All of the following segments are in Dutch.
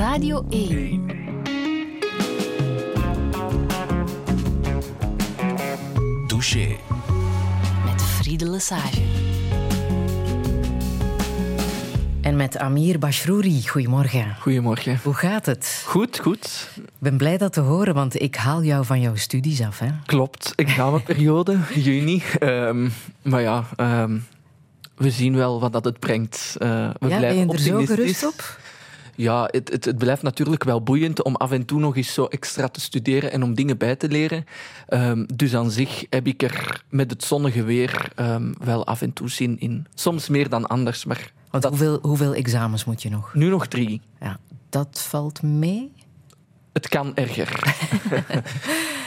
Radio 1. Douche. Met Friede Lesage. En met Amir Bashrouri. Goedemorgen. Goedemorgen. Hoe gaat het? Goed, goed. Ik ben blij dat te horen, want ik haal jou van jouw studies af. Hè? Klopt. Examenperiode, juni. Ehm, maar ja, ehm, we zien wel wat dat het brengt. Uh, we ja, ben je er zo gerust op? Ja, het, het, het blijft natuurlijk wel boeiend om af en toe nog eens zo extra te studeren en om dingen bij te leren. Ehm, dus aan zich heb ik er met het zonnige weer ehm, wel af en toe zin in. Soms meer dan anders, maar Want dat- hoeveel, hoeveel examens moet je nog? nu nog drie. Ja, dat valt mee. Het kan erger.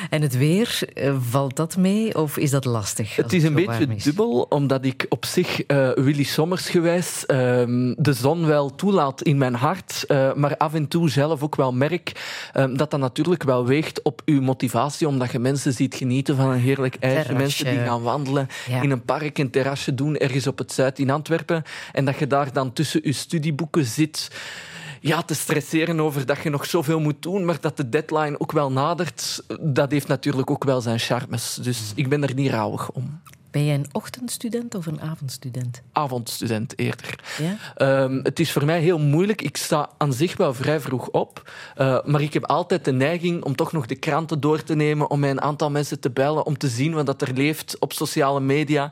En het weer, eh, valt dat mee of is dat lastig? Het is een beetje is? dubbel, omdat ik op zich eh, Willy Sommers gewijs ehm, de zon wel toelaat in mijn hart, eh, maar af en toe zelf ook wel merk ehm, dat dat natuurlijk wel weegt op uw motivatie, omdat je mensen ziet genieten van een heerlijk ijsje, mensen die gaan wandelen Ja. in een park, een terrasje doen, ergens op het Zuid in Antwerpen, en dat je daar dan tussen uw studieboeken zit ja, te stresseren over dat je nog zoveel moet doen, maar dat de deadline ook wel nadert, dat heeft natuurlijk ook wel zijn charmes. Dus ik ben er niet rouwig om. Ben jij een ochtendstudent of een avondstudent? Avondstudent eerder. Ja? Ehm, het is voor mij heel moeilijk. Ik sta aan zich wel vrij vroeg op. eh, maar ik heb altijd de neiging om toch nog de kranten door te nemen. Om een aantal mensen te bellen. Om te zien wat dat er leeft op sociale media.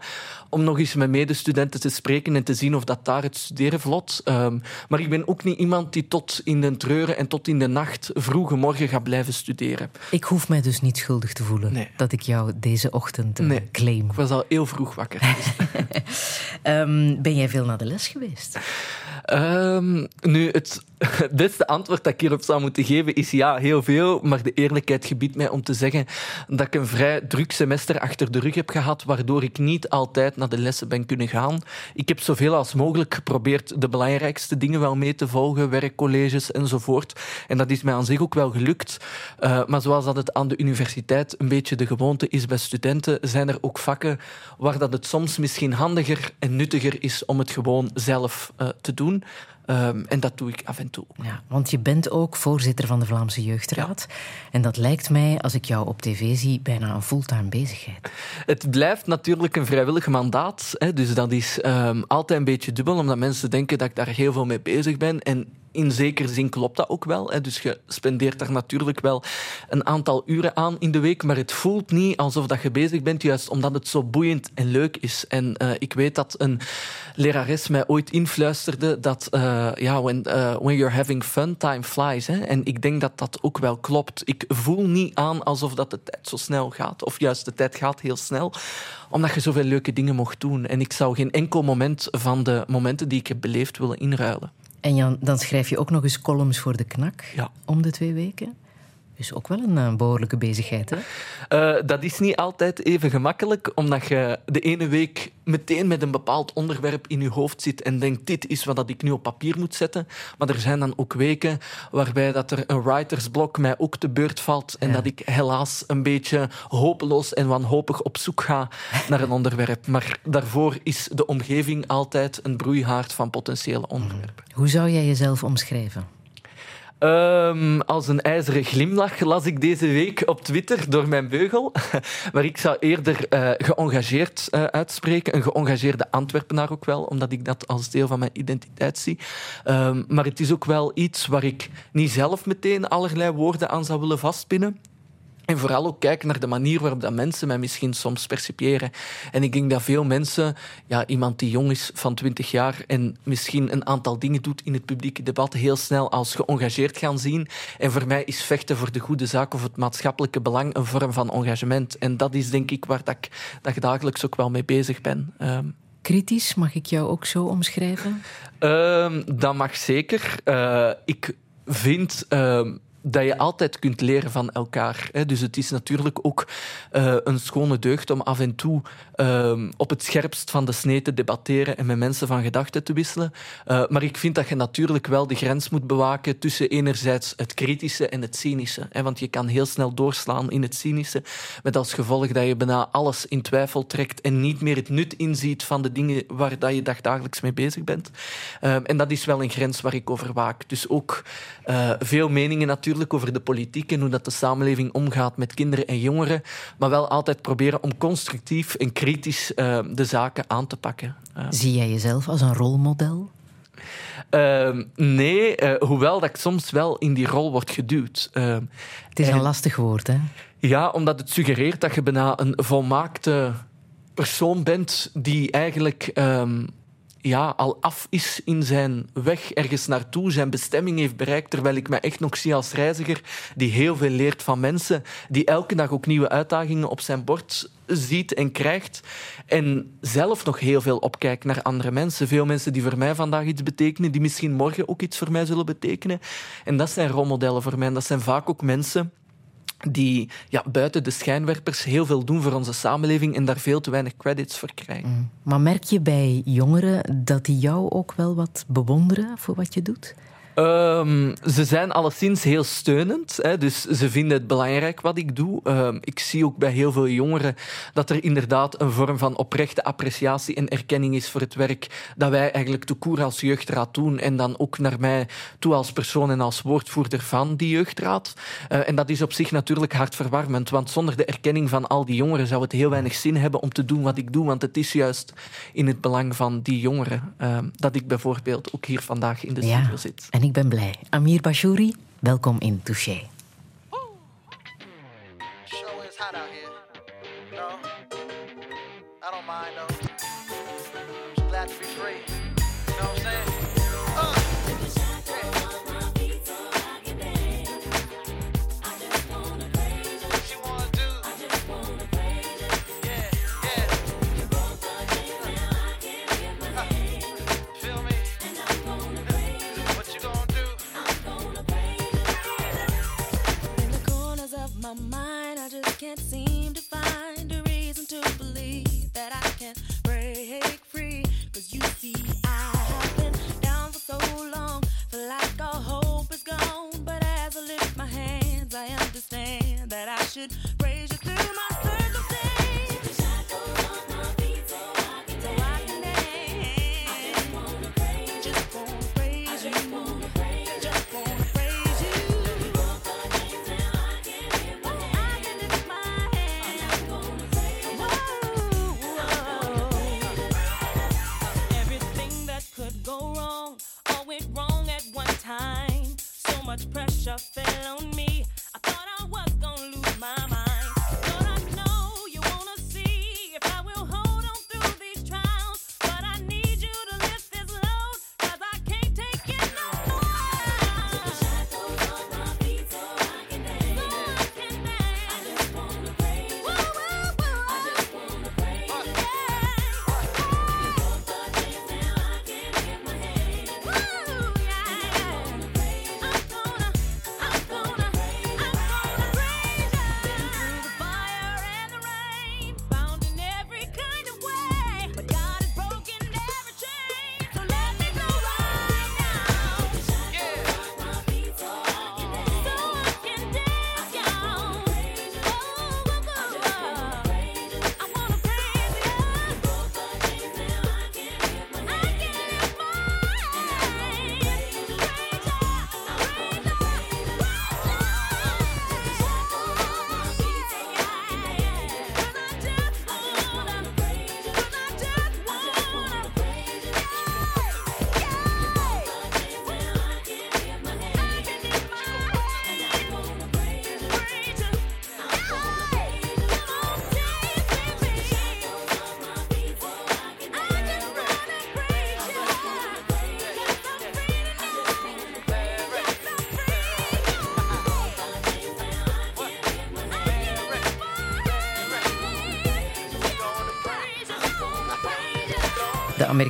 Om nog eens met medestudenten te spreken en te zien of dat daar het studeren vlot. Ehm, maar ik ben ook niet iemand die tot in de treuren en tot in de nacht vroege morgen gaat blijven studeren. Ik hoef mij dus niet schuldig te voelen Nee. dat ik jou deze ochtend eh, Nee. claim. Ik was al heel vroeg wakker. Ehm, ben jij veel naar de les geweest? Ehm, nu, het, beste antwoord dat ik hierop zou moeten geven is ja, heel veel. Maar de eerlijkheid gebiedt mij om te zeggen dat ik een vrij druk semester achter de rug heb gehad, waardoor ik niet altijd naar de lessen ben kunnen gaan. Ik heb zoveel als mogelijk geprobeerd de belangrijkste dingen wel mee te volgen, werkcolleges enzovoort. En dat is mij aan zich ook wel gelukt. Eh, maar zoals dat het aan de universiteit een beetje de gewoonte is bij studenten, zijn er ook vakken waar dat het soms misschien handiger en nuttiger is om het gewoon zelf eh, te doen. Ehm, en dat doe ik af en toe. Ja, want je bent ook voorzitter van de Vlaamse Jeugdraad. En dat lijkt mij, als ik jou op tv zie, bijna een fulltime bezigheid. Het blijft natuurlijk een vrijwillig mandaat. Hè, dus dat is ehm, altijd een beetje dubbel, omdat mensen denken dat ik daar heel veel mee bezig ben. En in zekere zin klopt dat ook wel. Hè. Dus je spendeert daar natuurlijk wel een aantal uren aan in de week. Maar het voelt niet alsof dat je bezig bent, juist omdat het zo boeiend en leuk is. En eh, ik weet dat een lerares mij ooit influisterde dat eh, ja, when, eh, when you're having fun, time flies. Hè. En ik denk dat dat ook wel klopt. Ik voel niet aan alsof dat de tijd zo snel gaat. Of juist, de tijd gaat heel snel. Omdat je zoveel leuke dingen mocht doen. En ik zou geen enkel moment van de momenten die ik heb beleefd willen inruilen. En Jan, dan schrijf je ook nog eens columns voor de knak Ja. om de twee weken. Dus ook wel een eh, behoorlijke bezigheid, hè? Eh, dat is niet altijd even gemakkelijk, omdat je de ene week meteen met een bepaald onderwerp in je hoofd zit en denkt, dit is wat dat ik nu op papier moet zetten. Maar er zijn dan ook weken waarbij dat er een writersblok mij ook te beurt valt en Ja. dat ik helaas een beetje hopeloos en wanhopig op zoek ga naar een onderwerp. Maar daarvoor is de omgeving altijd een broeihaard van potentiële onderwerpen. Hoe zou jij jezelf omschrijven? Ehm, als een ijzeren glimlach las ik deze week op Twitter door mijn beugel. Maar ik zou eerder eh, geëngageerd eh, uitspreken. Een geëngageerde Antwerpenaar ook wel, omdat ik dat als deel van mijn identiteit zie. Ehm, maar het is ook wel iets waar ik niet zelf meteen allerlei woorden aan zou willen vastpinnen. En vooral ook kijken naar de manier waarop dat mensen mij misschien soms percipiëren. En ik denk dat veel mensen, ja, iemand die jong is van 20 jaar en misschien een aantal dingen doet in het publieke debat, heel snel als geëngageerd gaan zien. En voor mij is vechten voor de goede zaak of het maatschappelijke belang een vorm van engagement. En dat is denk ik waar dat ik, dat ik dagelijks ook wel mee bezig ben. Ehm, Kritisch, mag ik jou ook zo omschrijven? Ehm, dat mag zeker. Eh, ik vind ehm, dat je altijd kunt leren van elkaar. Dus het is natuurlijk ook uh, een schone deugd om af en toe uh, op het scherpst van de snee te debatteren en met mensen van gedachten te wisselen. Uh, maar ik vind dat je natuurlijk wel de grens moet bewaken tussen enerzijds het kritische en het cynische. Want je kan heel snel doorslaan in het cynische, met als gevolg dat je bijna alles in twijfel trekt en niet meer het nut inziet van de dingen waar dat je dagdagelijks mee bezig bent. en dat is wel een grens waar ik over waak. Dus ook veel meningen natuurlijk natuurlijk over de politiek en hoe dat de samenleving omgaat met kinderen en jongeren, maar wel altijd proberen om constructief en kritisch uh, de zaken aan te pakken. Uh. Zie jij jezelf als een rolmodel? Uh, nee, uh, hoewel dat ik soms wel in die rol word geduwd. het is en, een lastig woord, hè? Ja, omdat het suggereert dat je bijna een volmaakte persoon bent die eigenlijk ehm, ja, al af is in zijn weg ergens naartoe, zijn bestemming heeft bereikt, terwijl ik me echt nog zie als reiziger die heel veel leert van mensen, die elke dag ook nieuwe uitdagingen op zijn bord ziet en krijgt en zelf nog heel veel opkijkt naar andere mensen. Veel mensen die voor mij vandaag iets betekenen, die misschien morgen ook iets voor mij zullen betekenen. En dat zijn rolmodellen voor mij. Dat zijn vaak ook mensen die ja, buiten de schijnwerpers heel veel doen voor onze samenleving en daar veel te weinig credits voor krijgen. Mm. Maar merk je bij jongeren dat die jou ook wel wat bewonderen voor wat je doet? Um, ze zijn alleszins heel steunend. Hè, dus ze vinden het belangrijk wat ik doe. Um, ik zie ook bij heel veel jongeren dat er inderdaad een vorm van oprechte appreciatie en erkenning is voor het werk dat wij eigenlijk de koer als jeugdraad doen. En dan ook naar mij toe als persoon en als woordvoerder van die jeugdraad. Uh, en dat is op zich natuurlijk hartverwarmend. Want zonder de erkenning van al die jongeren zou het heel weinig zin hebben om te doen wat ik doe. Want het is juist in het belang van die jongeren uh, dat ik bijvoorbeeld ook hier vandaag in de studio ja. zit. En ik ben blij. Amir Bashouri, welkom in Touché.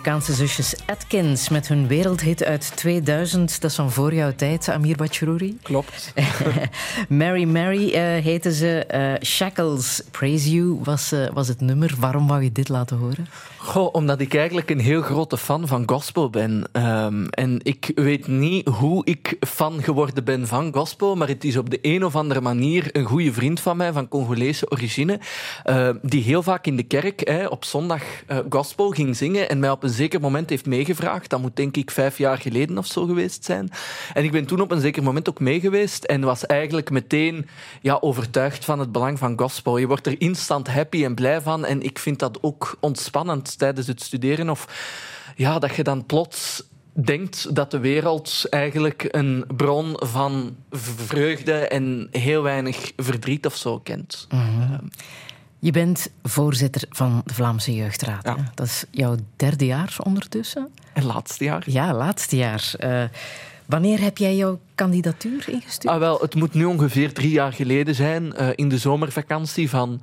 Amerikaanse zusjes Atkins met hun wereldhit uit 2000. Dat is van voor jouw tijd, Amir Bachrouri. Klopt. Mary Mary uh, heette ze. Uh, Shackles, Praise You was, uh, was het nummer. Waarom wou je dit laten horen? Goh, omdat ik eigenlijk een heel grote fan van gospel ben. Um, en ik weet niet hoe ik fan geworden ben van gospel, maar het is op de een of andere manier een goede vriend van mij, van Congolese origine, uh, die heel vaak in de kerk hè, op zondag uh, gospel ging zingen en mij op een zeker moment heeft meegevraagd. Dat moet denk ik vijf jaar geleden of zo geweest zijn. En ik ben toen op een zeker moment ook meegeweest en was eigenlijk meteen ja, overtuigd van het belang van gospel. Je wordt er instant happy en blij van en ik vind dat ook ontspannend tijdens het studeren. Of ja, dat je dan plots denkt dat de wereld eigenlijk een bron van vreugde en heel weinig verdriet of zo kent. Mm -hmm. Je bent voorzitter van de Vlaamse Jeugdraad. Ja. Dat is jouw derde jaar ondertussen? En laatste jaar. Ja, laatste jaar. Uh, wanneer heb jij jouw kandidatuur ingestuurd? Ah, wel, het moet nu ongeveer drie jaar geleden zijn, uh, in de zomervakantie van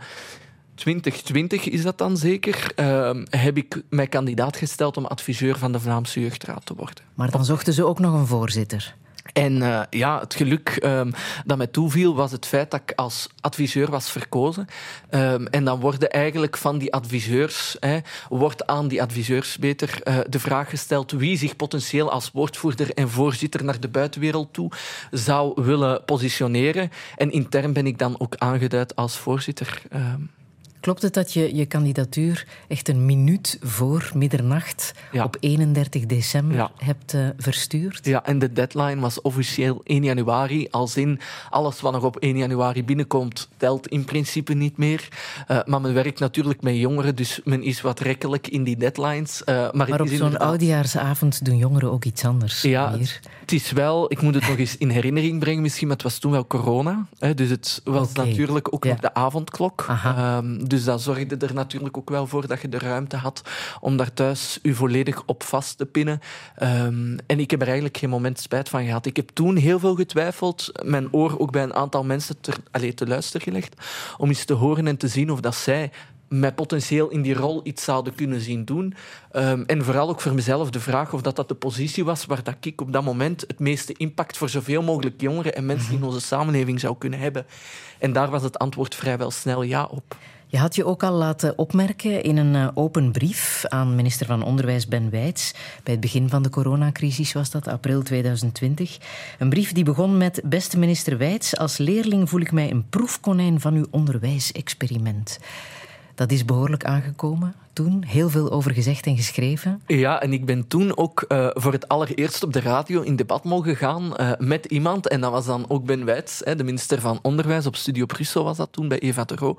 2020 is dat dan zeker, uh, heb ik mij kandidaat gesteld om adviseur van de Vlaamse Jeugdraad te worden. Maar dan zochten ze ook nog een voorzitter. En uh, ja, het geluk um, dat mij toeviel was het feit dat ik als adviseur was verkozen. Um, en dan worden eigenlijk van die adviseurs, hè, wordt aan die adviseurs beter uh, de vraag gesteld wie zich potentieel als woordvoerder en voorzitter naar de buitenwereld toe zou willen positioneren. En intern ben ik dan ook aangeduid als voorzitter. Um, Klopt het dat je je kandidatuur echt een minuut voor middernacht ja. op 31 december ja. hebt uh, verstuurd? Ja, en de deadline was officieel 1 januari. Als in alles wat nog op 1 januari binnenkomt, telt in principe niet meer. Uh, maar men werkt natuurlijk met jongeren, dus men is wat rekkelijk in die deadlines. Uh, maar maar op zo'n inderdaad... oudejaarsavond doen jongeren ook iets anders. Ja, hier. het is wel, ik moet het nog eens in herinnering brengen misschien, maar het was toen wel corona. Hè, dus het was okay. natuurlijk ook ja. nog de avondklok. Dus dat zorgde er natuurlijk ook wel voor dat je de ruimte had om daar thuis je volledig op vast te pinnen. Um, en ik heb er eigenlijk geen moment spijt van gehad. Ik heb toen heel veel getwijfeld, mijn oor ook bij een aantal mensen ter, allez, te luisteren gelegd, om eens te horen en te zien of dat zij mij potentieel in die rol iets zouden kunnen zien doen. Um, en vooral ook voor mezelf de vraag of dat, dat de positie was waar dat ik op dat moment het meeste impact voor zoveel mogelijk jongeren en mensen in onze samenleving zou kunnen hebben. En daar was het antwoord vrijwel snel ja op. Je had je ook al laten opmerken in een uh, open brief aan minister van Onderwijs Ben Wijts. Bij het begin van de coronacrisis was dat, april 2020. Een brief die begon met: Beste minister Wijts, als leerling voel ik mij een proefkonijn van uw onderwijsexperiment. Dat is behoorlijk aangekomen toen. Heel veel over gezegd en geschreven. Ja, en ik ben toen ook uh, voor het allereerst op de radio in debat mogen gaan uh, met iemand. En dat was dan ook Ben Wijts, hè, de minister van Onderwijs. Op Studio Brussel was dat toen, bij Eva Terro.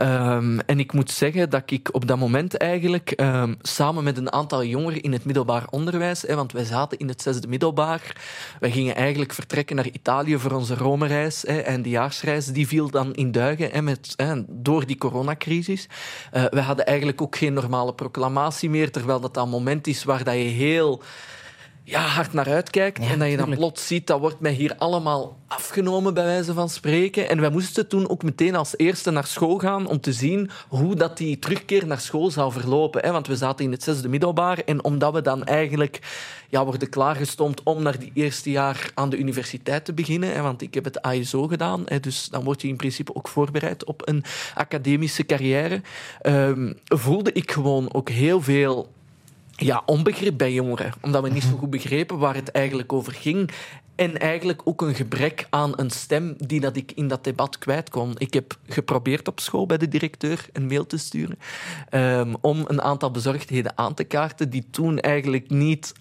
Um, en ik moet zeggen dat ik op dat moment eigenlijk um, samen met een aantal jongeren in het middelbaar onderwijs, hè, want wij zaten in het zesde middelbaar, wij gingen eigenlijk vertrekken naar Italië voor onze Rome-reis hè, en die jaarsreis, die viel dan in duigen hè, met, hè, door die coronacrisis. Uh, we hadden eigenlijk ook geen normale proclamatie meer, terwijl dat een moment is waar dat je heel ja, hard naar uitkijkt ja, en dat je dan plots ziet, dat wordt mij hier allemaal afgenomen, bij wijze van spreken. En wij moesten toen ook meteen als eerste naar school gaan om te zien hoe dat die terugkeer naar school zou verlopen. Hè? Want we zaten in het zesde middelbaar en omdat we dan eigenlijk ja, worden klaargestoomd om naar die eerste jaar aan de universiteit te beginnen, hè? want ik heb het ASO gedaan, hè? dus dan word je in principe ook voorbereid op een academische carrière, um, voelde ik gewoon ook heel veel ja, onbegrip bij jongeren. Omdat we niet zo goed begrepen waar het eigenlijk over ging. En eigenlijk ook een gebrek aan een stem die dat ik in dat debat kwijt kon. Ik heb geprobeerd op school bij de directeur een mail te sturen um, om een aantal bezorgdheden aan te kaarten die toen eigenlijk niet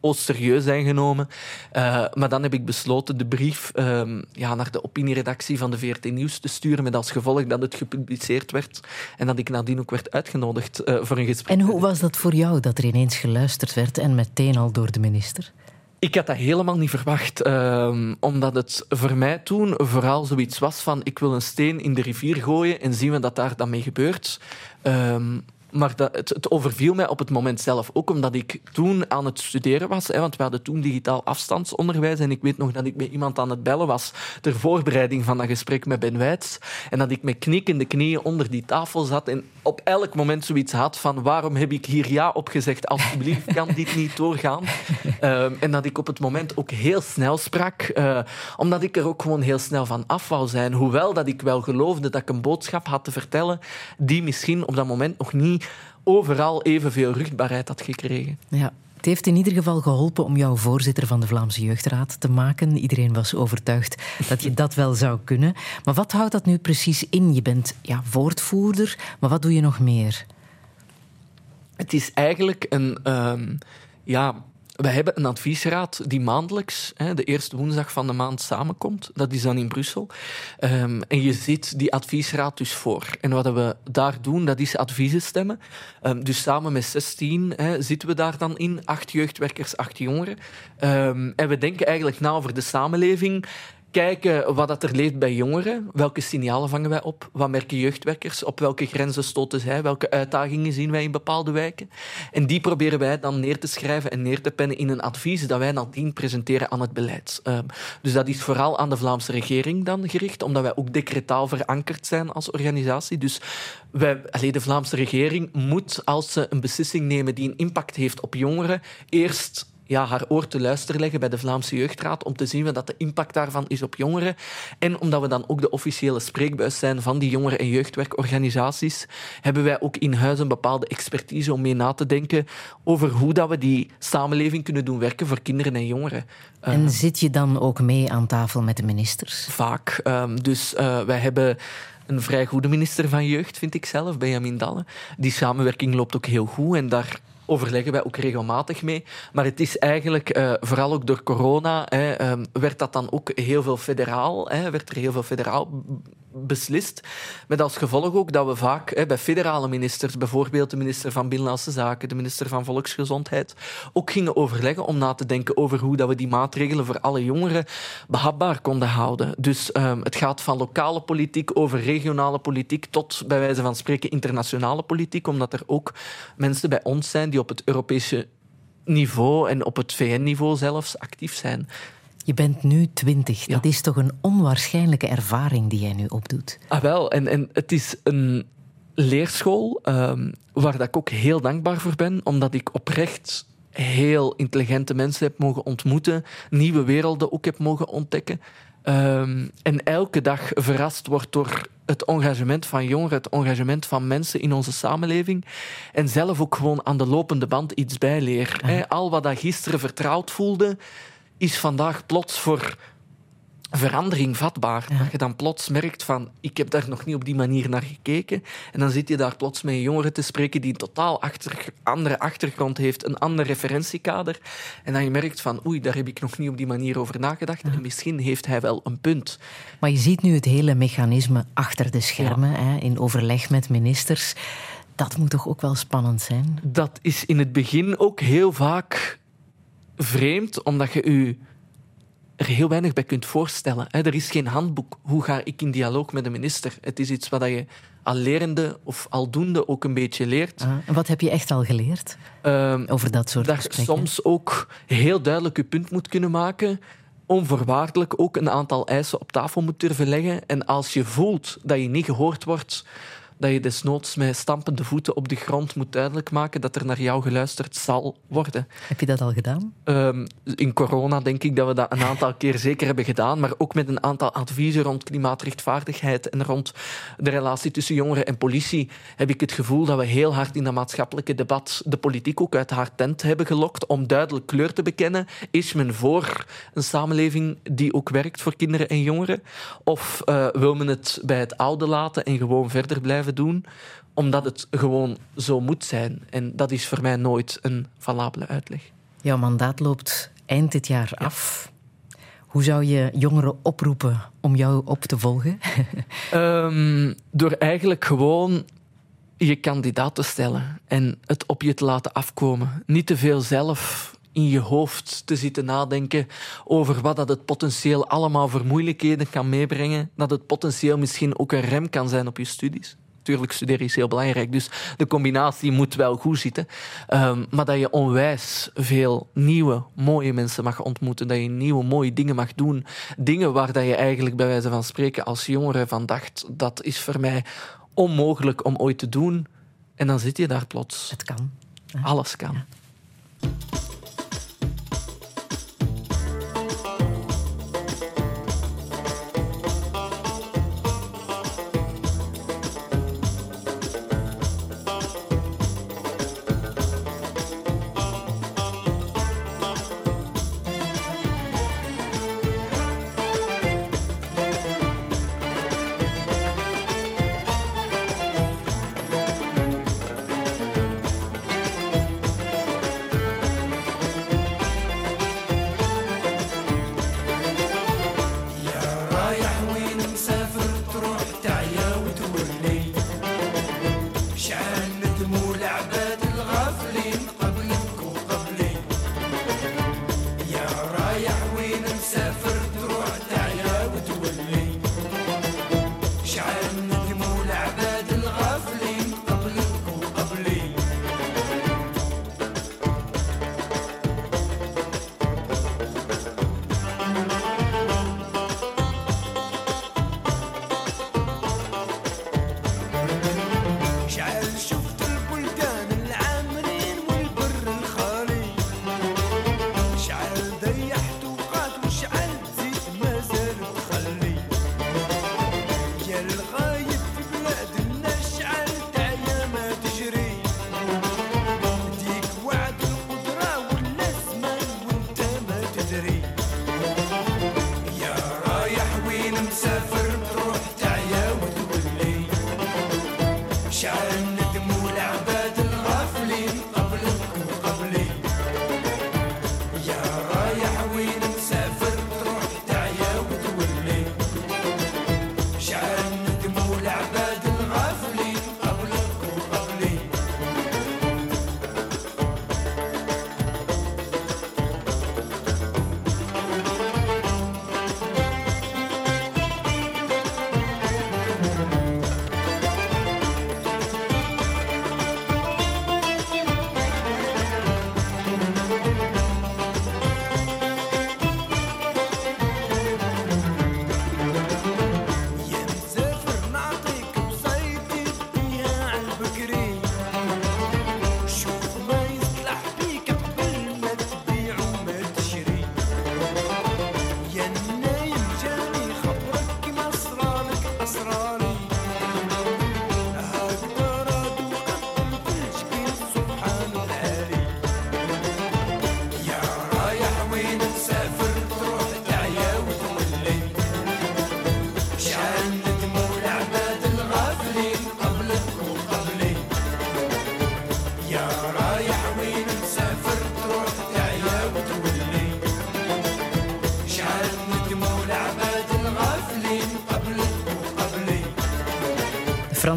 o serieus zijn genomen. Uh, maar dan heb ik besloten de brief um, ja, naar de opinieredactie van de VRT Nieuws te sturen, met als gevolg dat het gepubliceerd werd en dat ik nadien ook werd uitgenodigd uh, voor een gesprek. En hoe was dat voor jou, dat er ineens geluisterd werd en meteen al door de minister? Ik had dat helemaal niet verwacht, um, omdat het voor mij toen vooral zoiets was van ik wil een steen in de rivier gooien en zien wat daar dan mee gebeurt. Um, maar dat, het, het, overviel mij op het moment zelf ook, omdat ik toen aan het studeren was. Hè, want we hadden toen digitaal afstandsonderwijs. En ik weet nog dat ik met iemand aan het bellen was ter voorbereiding van dat gesprek met Ben Wijts. En dat ik met knikkende knieën onder die tafel zat en op elk moment zoiets had van waarom heb ik hier ja op gezegd? Alsjeblieft, kan dit niet doorgaan? Um, en dat ik op het moment ook heel snel sprak, uh, omdat ik er ook gewoon heel snel van af wou zijn. Hoewel dat ik wel geloofde dat ik een boodschap had te vertellen die misschien op dat moment nog niet overal evenveel rugbaarheid had gekregen. Ja. Het heeft in ieder geval geholpen om jou voorzitter van de Vlaamse Jeugdraad te maken. Iedereen was overtuigd dat je dat wel zou kunnen. Maar wat houdt dat nu precies in? Je bent ja, woordvoerder, maar wat doe je nog meer? Het is eigenlijk een, um, ja, wij hebben een adviesraad die maandelijks, hè, de eerste woensdag van de maand, samenkomt. Dat is dan in Brussel. Um, en je ziet die adviesraad dus voor. En wat we daar doen, dat is adviezen stemmen. Um, dus samen met 16 hè, zitten we daar dan in. Acht jeugdwerkers, acht jongeren. Um, en we denken eigenlijk na over de samenleving kijken wat dat er leeft bij jongeren. Welke signalen vangen wij op? Wat merken jeugdwerkers? Op welke grenzen stoten zij? Welke uitdagingen zien wij in bepaalde wijken? En die proberen wij dan neer te schrijven en neer te pennen in een advies dat wij nadien presenteren aan het beleid. Uh, dus dat is vooral aan de Vlaamse regering dan gericht, omdat wij ook decretaal verankerd zijn als organisatie. Dus wij, de Vlaamse regering moet, als ze een beslissing nemen die een impact heeft op jongeren, eerst ja, haar oor te luisteren leggen bij de Vlaamse Jeugdraad om te zien wat de impact daarvan is op jongeren. En omdat we dan ook de officiële spreekbuis zijn van die jongeren- en jeugdwerkorganisaties, hebben wij ook in huis een bepaalde expertise om mee na te denken over hoe dat we die samenleving kunnen doen werken voor kinderen en jongeren. En uh, zit je dan ook mee aan tafel met de ministers? Vaak. Um, dus uh, wij hebben een vrij goede minister van Jeugd, vind ik zelf, Benjamin Dalle. Die samenwerking loopt ook heel goed en daar overleggen wij ook regelmatig mee. Maar het is eigenlijk, uh, vooral ook door corona, hè, um, werd dat dan ook heel veel federaal, hè, werd er heel veel federaal beslist. Met als gevolg ook dat we vaak hè, bij federale ministers, bijvoorbeeld de minister van Binnenlandse Zaken, de minister van Volksgezondheid, ook gingen overleggen om na te denken over hoe dat we die maatregelen voor alle jongeren behapbaar konden houden. Dus um, het gaat van lokale politiek over regionale politiek tot, bij wijze van spreken, internationale politiek, omdat er ook mensen bij ons zijn die op het Europese niveau en op het VN-niveau zelfs actief zijn. Je bent nu twintig. Ja. Dat is toch een onwaarschijnlijke ervaring die jij nu opdoet? Ah, wel. En, en het is een leerschool um, waar dat ik ook heel dankbaar voor ben, omdat ik oprecht heel intelligente mensen heb mogen ontmoeten, nieuwe werelden ook heb mogen ontdekken. Um, en elke dag verrast wordt door het engagement van jongeren, het engagement van mensen in onze samenleving. En zelf ook gewoon aan de lopende band iets bijleer. Ja. Al wat dat gisteren vertrouwd voelde, is vandaag plots voor verandering vatbaar. Ja. Dat je dan plots merkt van, ik heb daar nog niet op die manier naar gekeken. En dan zit je daar plots met een jongere te spreken die een totaal achter, andere achtergrond heeft, een ander referentiekader. En dan je merkt van, oei, daar heb ik nog niet op die manier over nagedacht. Ja. En misschien heeft hij wel een punt. Maar je ziet nu het hele mechanisme achter de schermen, ja. hè, in overleg met ministers. Dat moet toch ook wel spannend zijn? Dat is in het begin ook heel vaak vreemd, omdat je je er heel weinig bij kunt voorstellen. Er is geen handboek. Hoe ga ik in dialoog met de minister? Het is iets wat je al lerende of aldoende ook een beetje leert. Ah, en wat heb je echt al geleerd um, over dat soort? Dat je soms ook heel duidelijk je punt moet kunnen maken onvoorwaardelijk ook een aantal eisen op tafel moet durven leggen. En als je voelt dat je niet gehoord wordt, dat je desnoods met stampende voeten op de grond moet duidelijk maken dat er naar jou geluisterd zal worden. Heb je dat al gedaan? Um, in corona denk ik dat we dat een aantal keer zeker hebben gedaan, maar ook met een aantal adviezen rond klimaatrechtvaardigheid en rond de relatie tussen jongeren en politie heb ik het gevoel dat we heel hard in dat maatschappelijke debat de politiek ook uit haar tent hebben gelokt om duidelijk kleur te bekennen. Is men voor een samenleving die ook werkt voor kinderen en jongeren? Of uh, wil men het bij het oude laten en gewoon verder blijven doen, omdat het gewoon zo moet zijn. En dat is voor mij nooit een valabele uitleg. Jouw mandaat loopt eind dit jaar ja. af. Hoe zou je jongeren oproepen om jou op te volgen? um, door eigenlijk gewoon je kandidaat te stellen en het op je te laten afkomen. Niet te veel zelf in je hoofd te zitten nadenken over wat dat het potentieel allemaal voor moeilijkheden kan meebrengen. Dat het potentieel misschien ook een rem kan zijn op je studies natuurlijk studeren is heel belangrijk. Dus de combinatie moet wel goed zitten. Ehm, maar dat je onwijs veel nieuwe, mooie mensen mag ontmoeten. Dat je nieuwe, mooie dingen mag doen. Dingen waar dat je eigenlijk bij wijze van spreken als jongere van dacht... dat is voor mij onmogelijk om ooit te doen. En dan zit je daar plots. Het kan. Alles kan.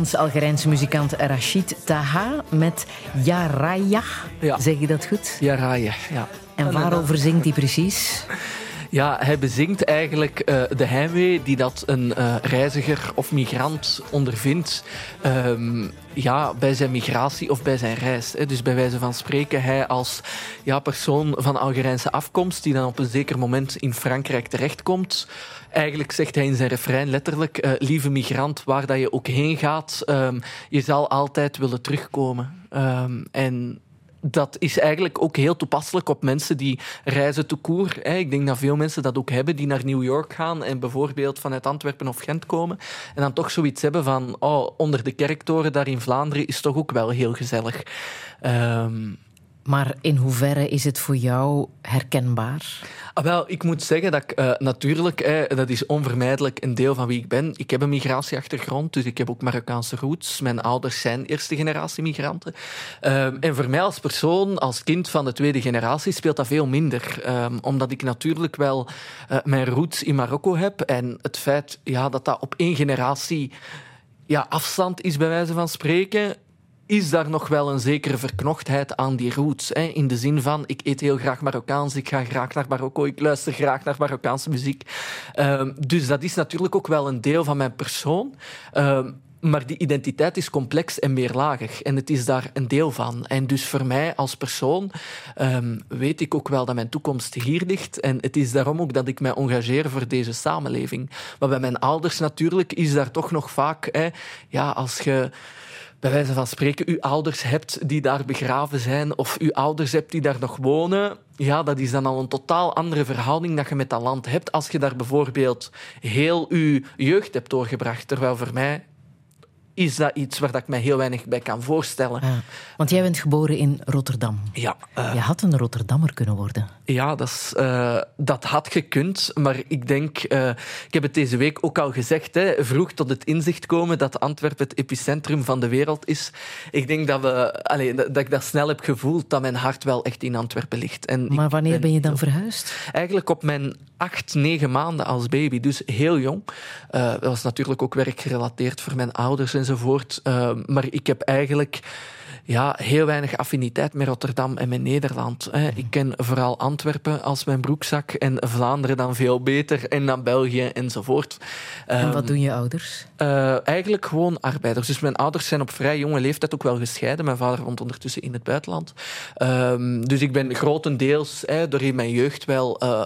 Frans-Algerijnse muzikant Rachid Taha met Ja Raya. Ja. Zeg je dat goed? Raaien. Ja. En waarover zingt hij precies? Ja, hij bezingt eigenlijk eh, de heimwee die dat een eh, reiziger of migrant ondervindt ehm, ja, bij zijn migratie of bij zijn reis. Hè. Dus bij wijze van spreken, hij als ja, persoon van Algerijnse afkomst die dan op een zeker moment in Frankrijk terechtkomt. Eigenlijk zegt hij in zijn refrein letterlijk, eh, lieve migrant, waar dat je ook heen gaat, ehm, je zal altijd willen terugkomen. Ehm, en dat is eigenlijk ook heel toepasselijk op mensen die reizen te koer. Ik denk dat veel mensen dat ook hebben, die naar New York gaan en bijvoorbeeld vanuit Antwerpen of Gent komen. En dan toch zoiets hebben van, oh, onder de kerktoren daar in Vlaanderen is toch ook wel heel gezellig. Ehm, Maar in hoeverre is het voor jou herkenbaar? Ah, wel, ik moet zeggen dat ik eh, natuurlijk, dat is onvermijdelijk een deel van wie ik ben. Ik heb een migratieachtergrond, dus ik heb ook Marokkaanse roots. Mijn ouders zijn eerste generatie migranten. Ehm, en voor mij als persoon, als kind van de tweede generatie, speelt dat veel minder. Ehm, omdat ik natuurlijk wel eh, mijn roots in Marokko heb. En het feit ja, dat dat op één generatie ja, afstand is, bij wijze van spreken is daar nog wel een zekere verknochtheid aan die roots. Hè? In de zin van, ik eet heel graag Marokkaans, ik ga graag naar Marokko, ik luister graag naar Marokkaanse muziek. Ehm, dus dat is natuurlijk ook wel een deel van mijn persoon. Ehm, maar die identiteit is complex en meerlagig. En het is daar een deel van. En dus voor mij als persoon ehm, weet ik ook wel dat mijn toekomst hier ligt. En het is daarom ook dat ik mij engageer voor deze samenleving. Maar bij mijn ouders natuurlijk is daar toch nog vaak... Hè, ja, als je bij wijze van spreken uw ouders hebt die daar begraven zijn of uw ouders hebt die daar nog wonen, ja, dat is dan al een totaal andere verhouding dat je met dat land hebt als je daar bijvoorbeeld heel uw jeugd hebt doorgebracht. Terwijl voor mij is dat iets waar ik mij heel weinig bij kan voorstellen. Ja, want jij bent geboren in Rotterdam. Ja, uh, Je had een Rotterdammer kunnen worden. ja dat, is, eh, dat had gekund. Maar ik denk, eh, ik heb het deze week ook al gezegd, hè, vroeg tot het inzicht komen dat Antwerpen het epicentrum van de wereld is. Ik denk dat, we, allee, dat, ik dat snel heb gevoeld, dat mijn hart wel echt in Antwerpen ligt. En Maar wanneer ben je dan verhuisd? Eigenlijk op mijn acht, negen maanden als baby, dus heel jong. Eh, dat was natuurlijk ook werkgerelateerd voor mijn ouders enzovoort. Uh, maar ik heb eigenlijk ja, heel weinig affiniteit met Rotterdam en met Nederland. Hè. Ik ken vooral Antwerpen als mijn broekzak en Vlaanderen dan veel beter en dan België enzovoort. En Ehm, wat doen je ouders? uh, eigenlijk gewoon arbeiders. Dus mijn ouders zijn op vrij jonge leeftijd ook wel gescheiden. Mijn vader woont ondertussen in het buitenland. Um, dus ik ben grotendeels hè, door in mijn jeugd wel uh,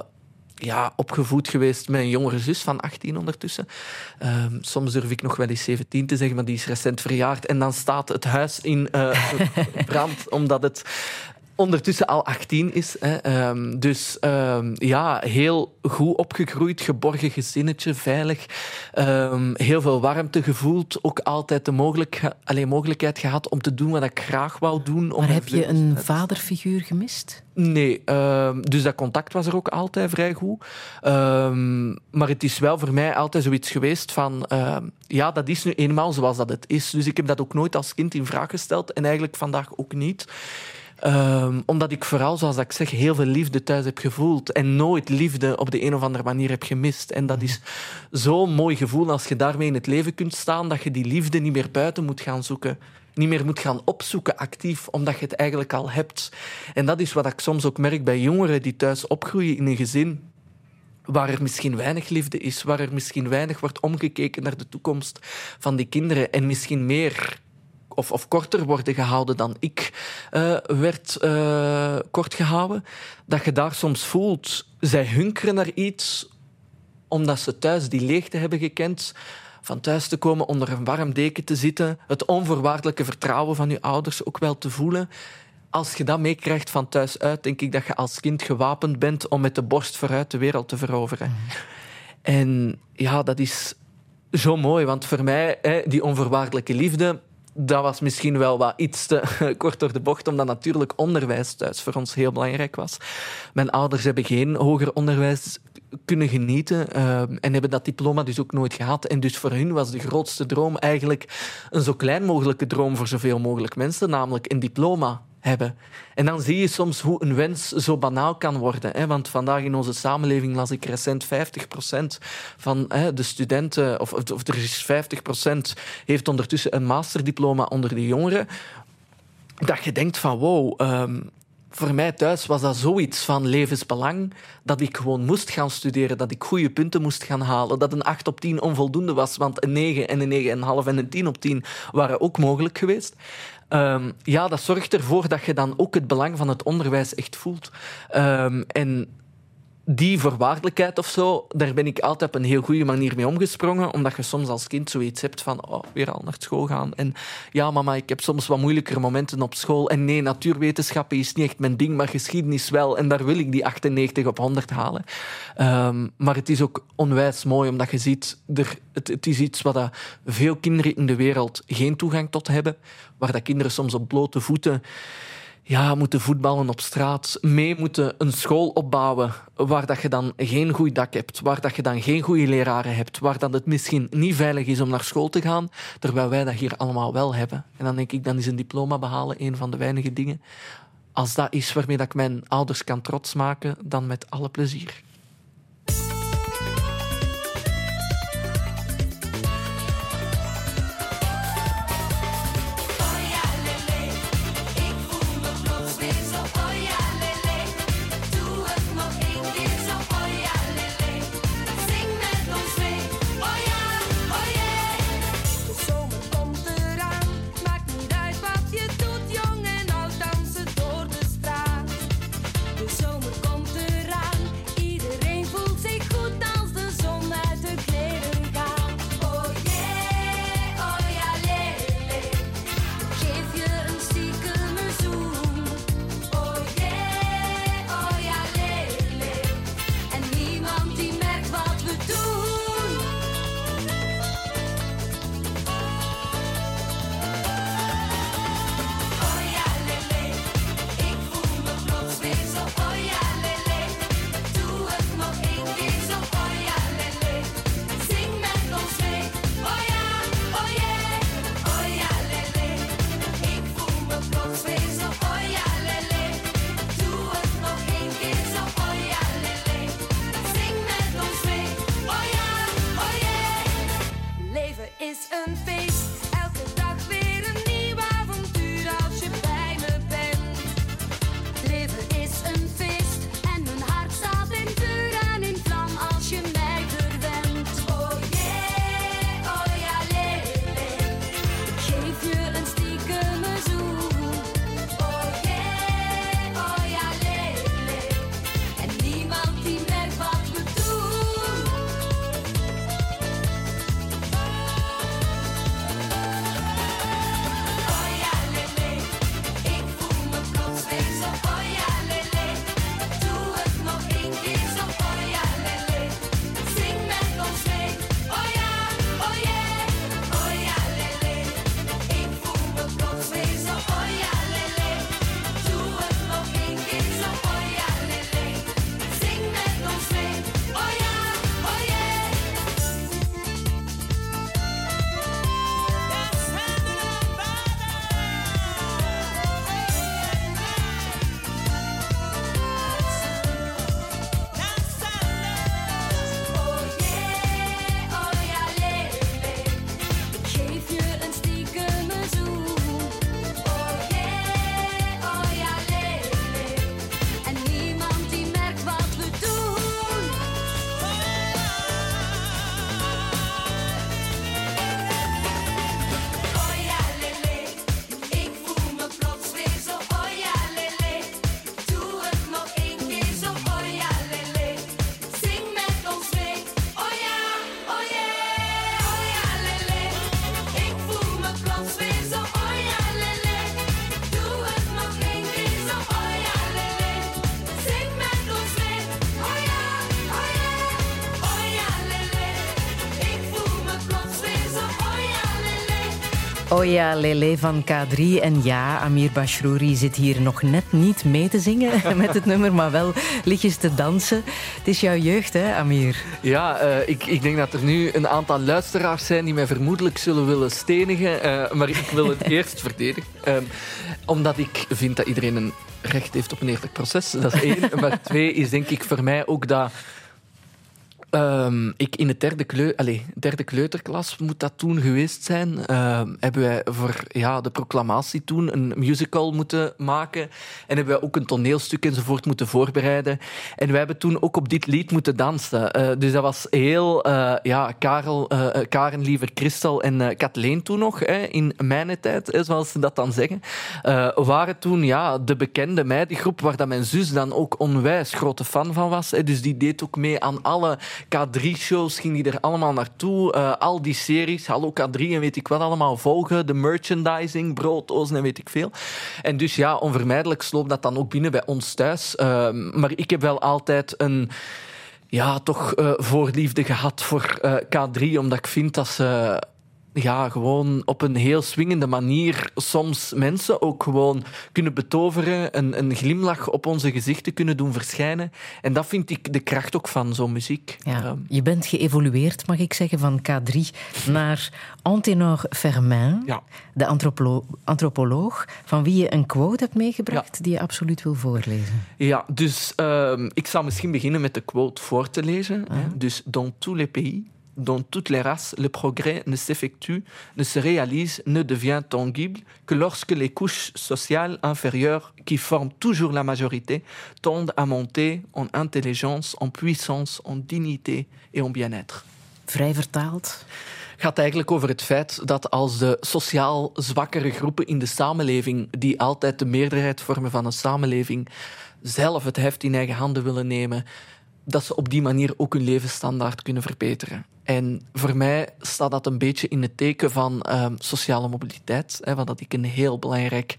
ja, opgevoed geweest met een jongere zus van 18 ondertussen. Um, soms durf ik nog wel eens 17 te zeggen, maar die is recent verjaard. En dan staat het huis in uh, brand, omdat het ondertussen al 18 is. Hè. Um, dus um, ja, heel goed opgegroeid, geborgen gezinnetje, veilig. Um, heel veel warmte gevoeld. Ook altijd de mogelijk, alleen mogelijkheid gehad om te doen wat ik graag wou doen. Maar heb je een vaderfiguur gemist? Nee, dus dat contact was er ook altijd vrij goed. maar het is wel voor mij altijd zoiets geweest van... ja, dat is nu eenmaal zoals dat het is. Dus ik heb dat ook nooit als kind in vraag gesteld. En eigenlijk vandaag ook niet. Um, omdat ik vooral, zoals ik zeg, heel veel liefde thuis heb gevoeld. En nooit liefde op de een of andere manier heb gemist. En dat is zo'n mooi gevoel als je daarmee in het leven kunt staan, dat je die liefde niet meer buiten moet gaan zoeken. Niet meer moet gaan opzoeken actief, omdat je het eigenlijk al hebt. En dat is wat ik soms ook merk bij jongeren die thuis opgroeien in een gezin waar er misschien weinig liefde is, waar er misschien weinig wordt omgekeken naar de toekomst van die kinderen en misschien meer of, of, korter worden gehouden dan ik uh, werd uh, kort gehouden, dat je daar soms voelt, zij hunkeren naar iets omdat ze thuis die leegte hebben gekend, van thuis te komen, onder een warm deken te zitten, het onvoorwaardelijke vertrouwen van je ouders ook wel te voelen. Als je dat meekrijgt van thuis uit, denk ik dat je als kind gewapend bent om met de borst vooruit de wereld te veroveren. En ja, dat is zo mooi, want voor mij, die onvoorwaardelijke liefde, dat was misschien wel wat iets te kort door de bocht, omdat natuurlijk onderwijs thuis voor ons heel belangrijk was. Mijn ouders hebben geen hoger onderwijs kunnen genieten uh, en hebben dat diploma dus ook nooit gehad. En dus voor hun was de grootste droom eigenlijk een zo klein mogelijke droom voor zoveel mogelijk mensen, namelijk een diploma hebben. En dan zie je soms hoe een wens zo banaal kan worden. Hè? Want vandaag in onze samenleving las ik recent 50% van hè, de studenten, of, of er is 50% heeft ondertussen een masterdiploma onder de jongeren. Dat je denkt van wow, um, voor mij thuis was dat zoiets van levensbelang dat ik gewoon moest gaan studeren, dat ik goede punten moest gaan halen, dat een 8 op 10 onvoldoende was, want een 9 en een 9,5 en een 10 op 10 waren ook mogelijk geweest. Um, ja, dat zorgt ervoor dat je dan ook het belang van het onderwijs echt voelt. Um, en die voorwaardelijkheid of zo, daar ben ik altijd op een heel goede manier mee omgesprongen. Omdat je soms als kind zoiets hebt van oh, weer al naar school gaan. En ja, mama, ik heb soms wat moeilijkere momenten op school. En nee, natuurwetenschappen is niet echt mijn ding, maar geschiedenis wel. En daar wil ik die 98 op 100 halen. Um, maar het is ook onwijs mooi, omdat je ziet, er, het, het is iets dat veel kinderen in de wereld geen toegang tot hebben. Waar dat kinderen soms op blote voeten ja, moeten voetballen op straat, mee moeten een school opbouwen waar dat je dan geen goed dak hebt, waar dat je dan geen goede leraren hebt, waar dat het misschien niet veilig is om naar school te gaan, terwijl wij dat hier allemaal wel hebben. En dan denk ik, dan is een diploma behalen een van de weinige dingen. Als dat is waarmee dat ik mijn ouders kan trots maken, dan met alle plezier. Ja, Lele van K3. En ja, Amir Bashrouri zit hier nog net niet mee te zingen met het nummer, maar wel liedjes te dansen. Het is jouw jeugd, hè, Amir? Ja, eh, ik, ik denk dat er nu een aantal luisteraars zijn die mij vermoedelijk zullen willen stenigen. eh, maar ik wil het eerst verdedigen. Ehm, omdat ik vind dat iedereen een recht heeft op een eerlijk proces. Dat is één. maar twee is denk ik voor mij ook dat... ehm, ik in de derde, kleu allez, derde kleuterklas moet dat toen geweest zijn. ehm, hebben wij voor ja, de proclamatie toen een musical moeten maken. En hebben wij ook een toneelstuk enzovoort moeten voorbereiden. En wij hebben toen ook op dit lied moeten dansen. Eh, dus dat was heel... eh, ja, Karel, eh, Karen, Liever, Christel en Kathleen toen nog, hè, in mijn tijd, zoals ze dat dan zeggen, waren toen ja, de bekende meidengroep waar dat mijn zus dan ook onwijs grote fan van was. Hè. Dus die deed ook mee aan alle K3-shows, ging die er allemaal naartoe. Eh, al die series, Hallo K3 en weet ik wat allemaal, volgen. De merchandising, brooddozen en weet ik veel. En dus ja, onvermijdelijk sloop dat dan ook binnen bij ons thuis. Eh, maar ik heb wel altijd een ja, toch eh, voorliefde gehad voor eh, K3, omdat ik vind dat ze ja, gewoon op een heel swingende manier soms mensen ook gewoon kunnen betoveren, een, een glimlach op onze gezichten kunnen doen verschijnen. En dat vind ik de kracht ook van zo'n muziek. Ja, je bent geëvolueerd, mag ik zeggen, van K3 naar Antenor Fermin, Ja. de antropolo- antropoloog, van wie je een quote hebt meegebracht die je absoluut wil voorlezen. Ja, dus ehm, ik zal misschien beginnen met de quote voor te lezen. hè. Dus dans tous les pays, dans toutes les races, le progrès ne s'effectue, ne se réalise, ne devient tangible que lorsque les couches sociales inférieures, qui forment toujours la majorité, tendent à monter en intelligence, en puissance, en dignité et en bien-être. Vrij vertaald. gaat eigenlijk over het feit dat als de sociaal zwakkere groepen in de samenleving, die altijd de meerderheid vormen van een samenleving, zelf het heft in eigen handen willen nemen, dat ze op die manier ook hun levensstandaard kunnen verbeteren. En voor mij staat dat een beetje in het teken van ehm, sociale mobiliteit, hè, wat dat ik een heel belangrijk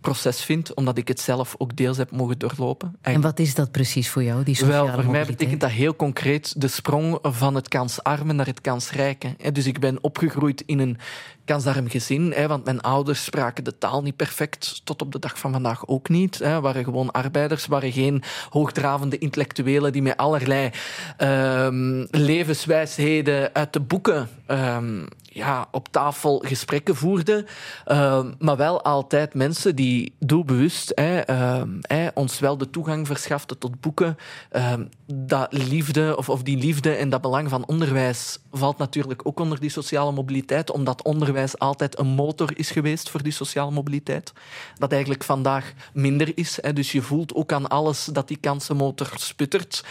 proces vind, omdat ik het zelf ook deels heb mogen doorlopen. En wat is dat precies voor jou, die sociale Wel, voor mij mobiliteit? betekent dat heel concreet de sprong van het kansarme naar het kansrijke. Dus ik ben opgegroeid in een kansarm gezin, hè, want mijn ouders spraken de taal niet perfect, tot op de dag van vandaag ook niet. Hè, waren gewoon arbeiders, waren geen hoogdravende intellectuelen die met allerlei ehm, levenswijsheden uit de boeken ehm, ja, op tafel gesprekken voerden, ehm, maar wel altijd mensen die doelbewust hè, ons wel de toegang verschaften tot boeken. Dat liefde, of, of die liefde en dat belang van onderwijs valt natuurlijk ook onder die sociale mobiliteit, omdat onderwijs altijd een motor is geweest voor die sociale mobiliteit. Dat eigenlijk vandaag minder is. Hè, dus je voelt ook aan alles dat die kansenmotor sputtert.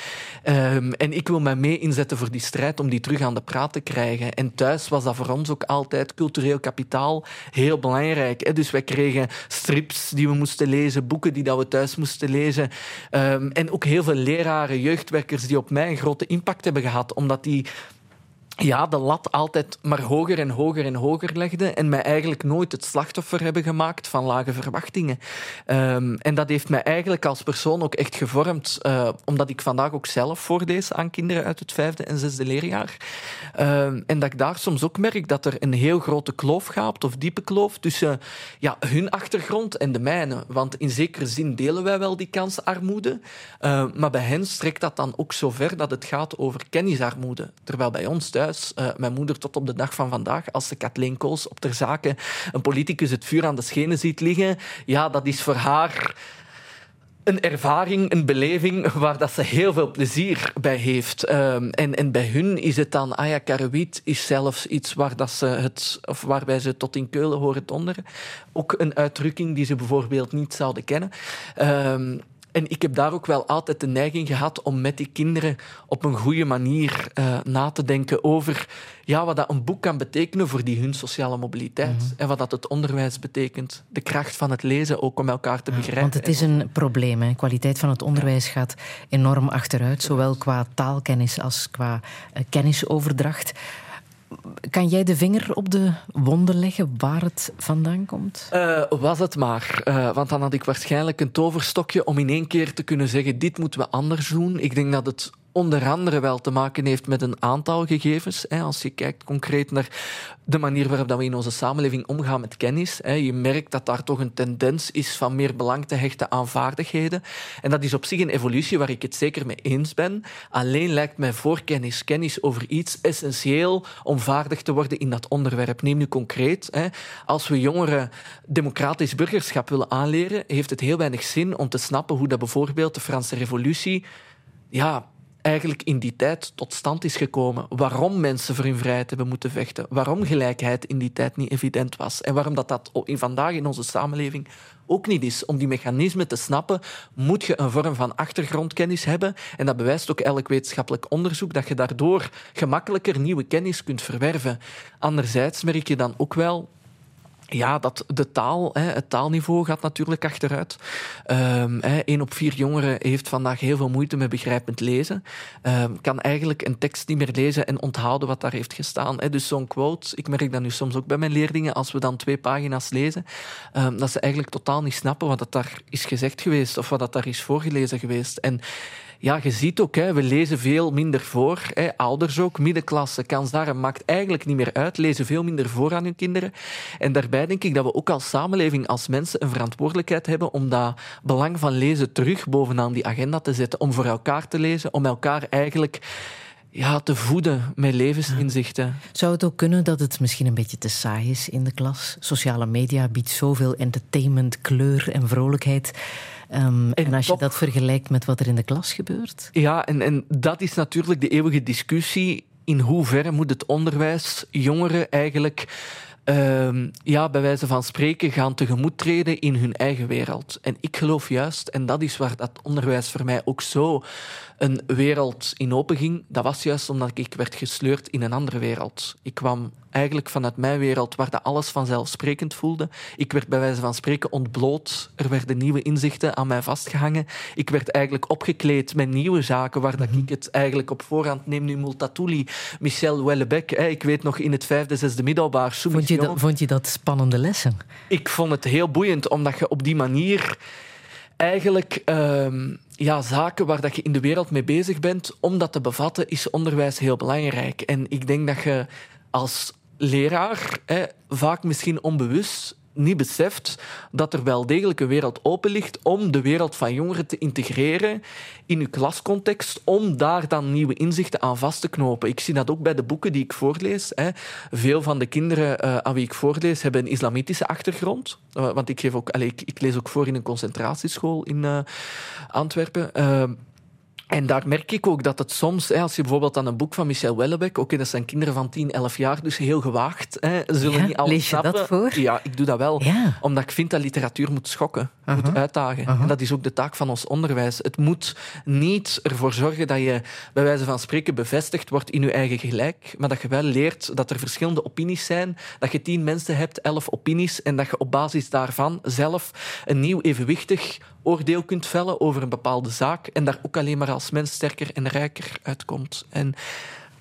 Ehm, en ik wil mij mee inzetten voor die strijd om die terug aan de praat te krijgen. En thuis was dat voor ons ook altijd cultureel kapitaal heel belangrijk. Hè. Dus wij kregen strips die we moesten lezen, boeken die dat we thuis moesten lezen. Ehm, en ook heel veel leraren, jeugdwerkers die op mij een grote impact hebben gehad, omdat die ja, de lat altijd maar hoger en hoger en hoger legde en mij eigenlijk nooit het slachtoffer hebben gemaakt van lage verwachtingen. Ehm, en dat heeft mij eigenlijk als persoon ook echt gevormd, eh, omdat ik vandaag ook zelf voorlees aan kinderen uit het vijfde en zesde leerjaar. Ehm, en dat ik daar soms ook merk dat er een heel grote kloof gaat, of diepe kloof, tussen ja, hun achtergrond en de mijne. Want in zekere zin delen wij wel die kansarmoede, eh, maar bij hen strekt dat dan ook zo ver dat het gaat over kennisarmoede. Terwijl bij ons thuis, eh, mijn moeder tot op de dag van vandaag, als de Kathleen Koos op ter zake een politicus het vuur aan de schenen ziet liggen, ja, dat is voor haar een ervaring, een beleving waar dat ze heel veel plezier bij heeft. Ehm, en, en bij hun is het dan, ah ja, Karawiet is zelfs iets waar dat ze het, of waarbij ze tot in Keulen horen donderen. Ook een uitdrukking die ze bijvoorbeeld niet zouden kennen. Ehm, en ik heb daar ook wel altijd de neiging gehad om met die kinderen op een goede manier eh, na te denken over ja, wat dat een boek kan betekenen voor die hun sociale mobiliteit. En wat dat het onderwijs betekent. De kracht van het lezen ook om elkaar te begrijpen. Want het is een probleem. Hè. De kwaliteit van het onderwijs gaat enorm achteruit, zowel qua taalkennis als qua eh, kennisoverdracht. Kan jij de vinger op de wonden leggen waar het vandaan komt? Eh, was het maar. Eh, want dan had ik waarschijnlijk een toverstokje om in één keer te kunnen zeggen: dit moeten we anders doen. Ik denk dat het onder andere wel te maken heeft met een aantal gegevens. Als je kijkt concreet naar de manier waarop we in onze samenleving omgaan met kennis. Je merkt dat daar toch een tendens is van meer belang te hechten aan vaardigheden. En dat is op zich een evolutie waar ik het zeker mee eens ben. Alleen lijkt mij voorkennis, kennis over iets essentieel om vaardig te worden in dat onderwerp. Neem nu concreet, als we jongeren democratisch burgerschap willen aanleren, heeft het heel weinig zin om te snappen hoe dat bijvoorbeeld de Franse revolutie ja, eigenlijk in die tijd tot stand is gekomen. Waarom mensen voor hun vrijheid hebben moeten vechten. Waarom gelijkheid in die tijd niet evident was. En waarom dat, dat in vandaag in onze samenleving ook niet is. Om die mechanismen te snappen, moet je een vorm van achtergrondkennis hebben. En dat bewijst ook elk wetenschappelijk onderzoek, dat je daardoor gemakkelijker nieuwe kennis kunt verwerven. Anderzijds merk je dan ook wel ja, dat de taal, het taalniveau gaat natuurlijk achteruit. Eén um, op vier jongeren heeft vandaag heel veel moeite met begrijpend lezen. Um, kan eigenlijk een tekst niet meer lezen en onthouden wat daar heeft gestaan. Dus zo'n quote, ik merk dat nu soms ook bij mijn leerlingen, als we dan twee pagina's lezen, um, dat ze eigenlijk totaal niet snappen wat dat daar is gezegd geweest of wat dat daar is voorgelezen geweest. En ja, je ziet ook, hè, we lezen veel minder voor. Hè, ouders ook, middenklasse, kans daar maakt eigenlijk niet meer uit. Lezen veel minder voor aan hun kinderen. En daarbij denk ik dat we ook als samenleving, als mensen, een verantwoordelijkheid hebben om dat belang van lezen terug bovenaan die agenda te zetten. Om voor elkaar te lezen, om elkaar eigenlijk ja, te voeden met levensinzichten. Zou het ook kunnen dat het misschien een beetje te saai is in de klas? Sociale media biedt zoveel entertainment, kleur en vrolijkheid. Um, en, en, als je dat vergelijkt met wat er in de klas gebeurt? Ja, en, en dat is natuurlijk de eeuwige discussie. In hoeverre moet het onderwijs jongeren eigenlijk um, ja, bij wijze van spreken gaan tegemoet treden in hun eigen wereld. En ik geloof juist, en dat is waar dat onderwijs voor mij ook zo een wereld in open ging, dat was juist omdat ik werd gesleurd in een andere wereld. Ik kwam eigenlijk vanuit mijn wereld waar dat alles vanzelfsprekend voelde. Ik werd bij wijze van spreken ontbloot. Er werden nieuwe inzichten aan mij vastgehangen. Ik werd eigenlijk opgekleed met nieuwe zaken waar dat ik het eigenlijk op voorhand neem nu Multatuli, Michel Wellebec. Ik weet nog in het vijfde, zesde middelbaar. Vond je, dat, vond je dat spannende lessen? Ik vond het heel boeiend, omdat je op die manier eigenlijk um, ja, zaken waar dat je in de wereld mee bezig bent, om dat te bevatten, is onderwijs heel belangrijk. En ik denk dat je als leraar vaak misschien onbewust niet beseft dat er wel degelijk een wereld open ligt om de wereld van jongeren te integreren in uw klascontext, om daar dan nieuwe inzichten aan vast te knopen. Ik zie dat ook bij de boeken die ik voorlees. Hè. Veel van de kinderen uh, aan wie ik voorlees hebben een islamitische achtergrond. Uh, want ik, geef ook, ik, ik, lees ook voor in een concentratieschool in uh, Antwerpen. En daar merk ik ook dat het soms, als je bijvoorbeeld aan een boek van Michel Wellebec, oké, dat zijn kinderen van 10, 11 jaar, dus heel gewaagd, hè, zullen ja, niet alles lees je snappen. dat voor? Ja, ik doe dat wel. Ja. Omdat ik vind dat literatuur moet schokken, moet uitdagen. En dat is ook de taak van ons onderwijs. Het moet niet ervoor zorgen dat je, bij wijze van spreken, bevestigd wordt in je eigen gelijk, maar dat je wel leert dat er verschillende opinies zijn, dat je tien mensen hebt, elf opinies, en dat je op basis daarvan zelf een nieuw evenwichtig oordeel kunt vellen over een bepaalde zaak en daar ook alleen maar als mens sterker en rijker uitkomt. En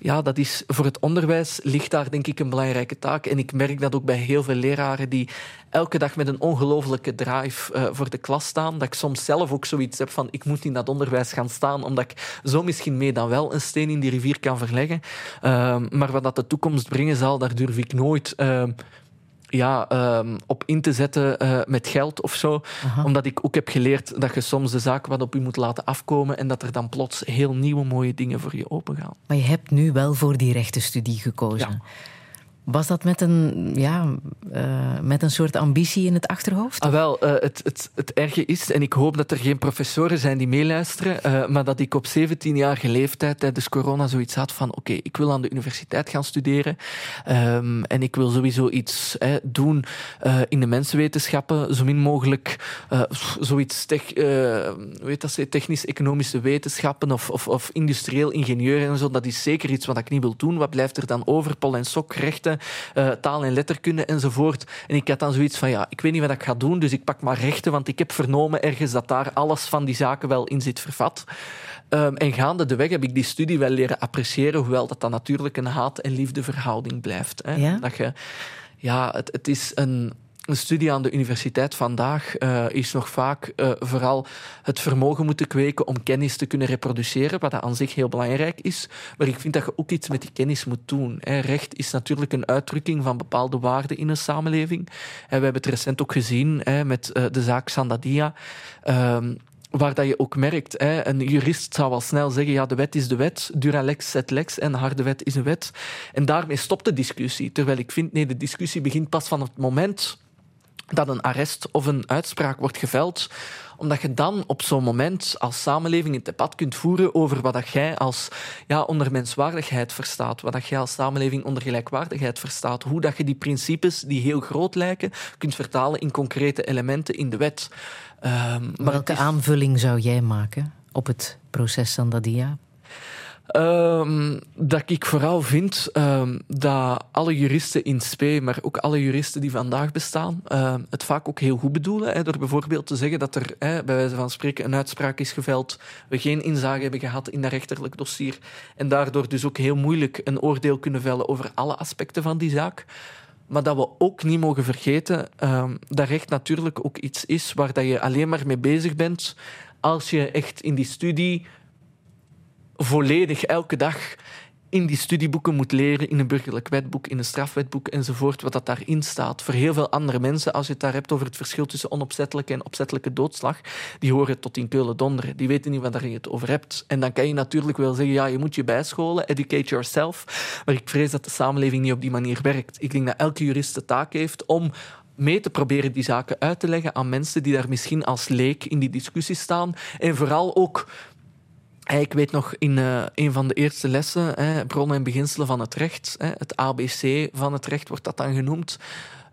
ja, dat is voor het onderwijs ligt daar denk ik een belangrijke taak. En ik merk dat ook bij heel veel leraren die elke dag met een ongelofelijke drive uh, voor de klas staan. Dat ik soms zelf ook zoiets heb van ik moet in dat onderwijs gaan staan, omdat ik zo misschien mee dan wel een steen in die rivier kan verleggen. Uh, maar wat dat de toekomst brengen zal, daar durf ik nooit. Uh, ja, um, op in te zetten uh, met geld of zo. Aha. Omdat ik ook heb geleerd dat je soms de zaak wat op je moet laten afkomen en dat er dan plots heel nieuwe mooie dingen voor je opengaan. Maar je hebt nu wel voor die rechtenstudie gekozen. Ja. Was dat met een, ja, uh, met een soort ambitie in het achterhoofd? Ah, wel, uh, het, het, het erge is, en ik hoop dat er geen professoren zijn die meeluisteren, uh, maar dat ik op 17-jarige leeftijd tijdens corona zoiets had van oké, ik wil aan de universiteit gaan studeren um, en ik wil sowieso iets hè, doen in de mensenwetenschappen, zo min mogelijk zoiets tech, weet dat technisch-economische wetenschappen of, of, of industrieel ingenieur en zo, dat is zeker iets wat ik niet wil doen. Wat blijft er dan over? Pol en sok, rechten, uh, taal en letterkunde enzovoort. En ik had dan zoiets van, ja, ik weet niet wat ik ga doen, dus ik pak maar rechten, want ik heb vernomen ergens dat daar alles van die zaken wel in zit vervat. Um, en gaande de weg heb ik die studie wel leren appreciëren, hoewel dat dan natuurlijk een haat- en liefdeverhouding blijft. Hè? Ja? Dat je, ja, het, het is een een studie aan de universiteit vandaag uh, is nog vaak uh, vooral het vermogen moeten kweken om kennis te kunnen reproduceren, wat aan zich heel belangrijk is. Maar ik vind dat je ook iets met die kennis moet doen. Recht is natuurlijk een uitdrukking van bepaalde waarden in een samenleving. En we hebben het recent ook gezien hè, met uh, de zaak Sandadia. Um, waar dat je ook merkt, hè, een jurist zou al snel zeggen, ja, de wet is de wet, dura lex set lex, en de harde wet is een wet. En daarmee stopt de discussie. Terwijl ik vind, nee, de discussie begint pas van het moment dat een arrest of een uitspraak wordt geveld, omdat je dan op zo'n moment als samenleving het debat kunt voeren over wat dat jij als ja, onder menswaardigheid verstaat, wat dat jij als samenleving onder gelijkwaardigheid verstaat, hoe dat je die principes die heel groot lijken kunt vertalen in concrete elementen in de wet. Um, Welke is... aanvulling zou jij maken op het proces Sandadia? Um, dat ik vooral vind um, dat alle juristen in spe, maar ook alle juristen die vandaag bestaan, uh, het vaak ook heel goed bedoelen. Hè, door bijvoorbeeld te zeggen dat er hè, bij wijze van spreken een uitspraak is geveld, we geen inzage hebben gehad in dat rechterlijk dossier en daardoor dus ook heel moeilijk een oordeel kunnen vellen over alle aspecten van die zaak. Maar dat we ook niet mogen vergeten dat recht natuurlijk ook iets is waar dat je alleen maar mee bezig bent als je echt in die studie volledig elke dag in die studieboeken moet leren, in een burgerlijk wetboek, in een strafwetboek enzovoort, wat dat daarin staat. Voor heel veel andere mensen, als je het daar hebt over het verschil tussen onopzettelijke en opzettelijke doodslag, die horen tot in Keulen donderen. Die weten niet waar je het over hebt. En dan kan je natuurlijk wel zeggen, ja, je moet je bijscholen, educate yourself. Maar ik vrees dat de samenleving niet op die manier werkt. Ik denk dat elke jurist de taak heeft om mee te proberen die zaken uit te leggen aan mensen die daar misschien als leek in die discussie staan. En vooral ook ik weet nog in uh, een van de eerste lessen, hè, bronnen en beginselen van het recht, hè, het ABC van het recht wordt dat dan genoemd,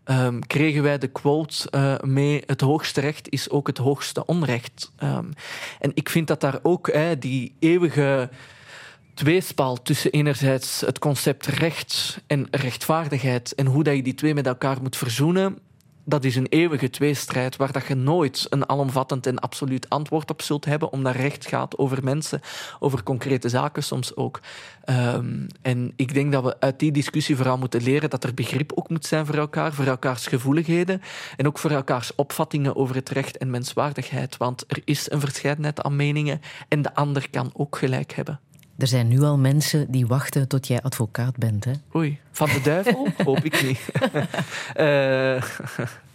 um, kregen wij de quote uh, mee: het hoogste recht is ook het hoogste onrecht. Um, en ik vind dat daar ook hè, die eeuwige tweespal tussen enerzijds het concept recht en rechtvaardigheid en hoe dat je die twee met elkaar moet verzoenen, dat is een eeuwige tweestrijd waar dat je nooit een alomvattend en absoluut antwoord op zult hebben, omdat recht gaat over mensen, over concrete zaken soms ook. Um, en ik denk dat we uit die discussie vooral moeten leren dat er begrip ook moet zijn voor elkaar, voor elkaars gevoeligheden en ook voor elkaars opvattingen over het recht en menswaardigheid. Want er is een verscheidenheid aan meningen en de ander kan ook gelijk hebben. Er zijn nu al mensen die wachten tot jij advocaat bent, hè? Oei, van de duivel? Hoop ik niet. uh,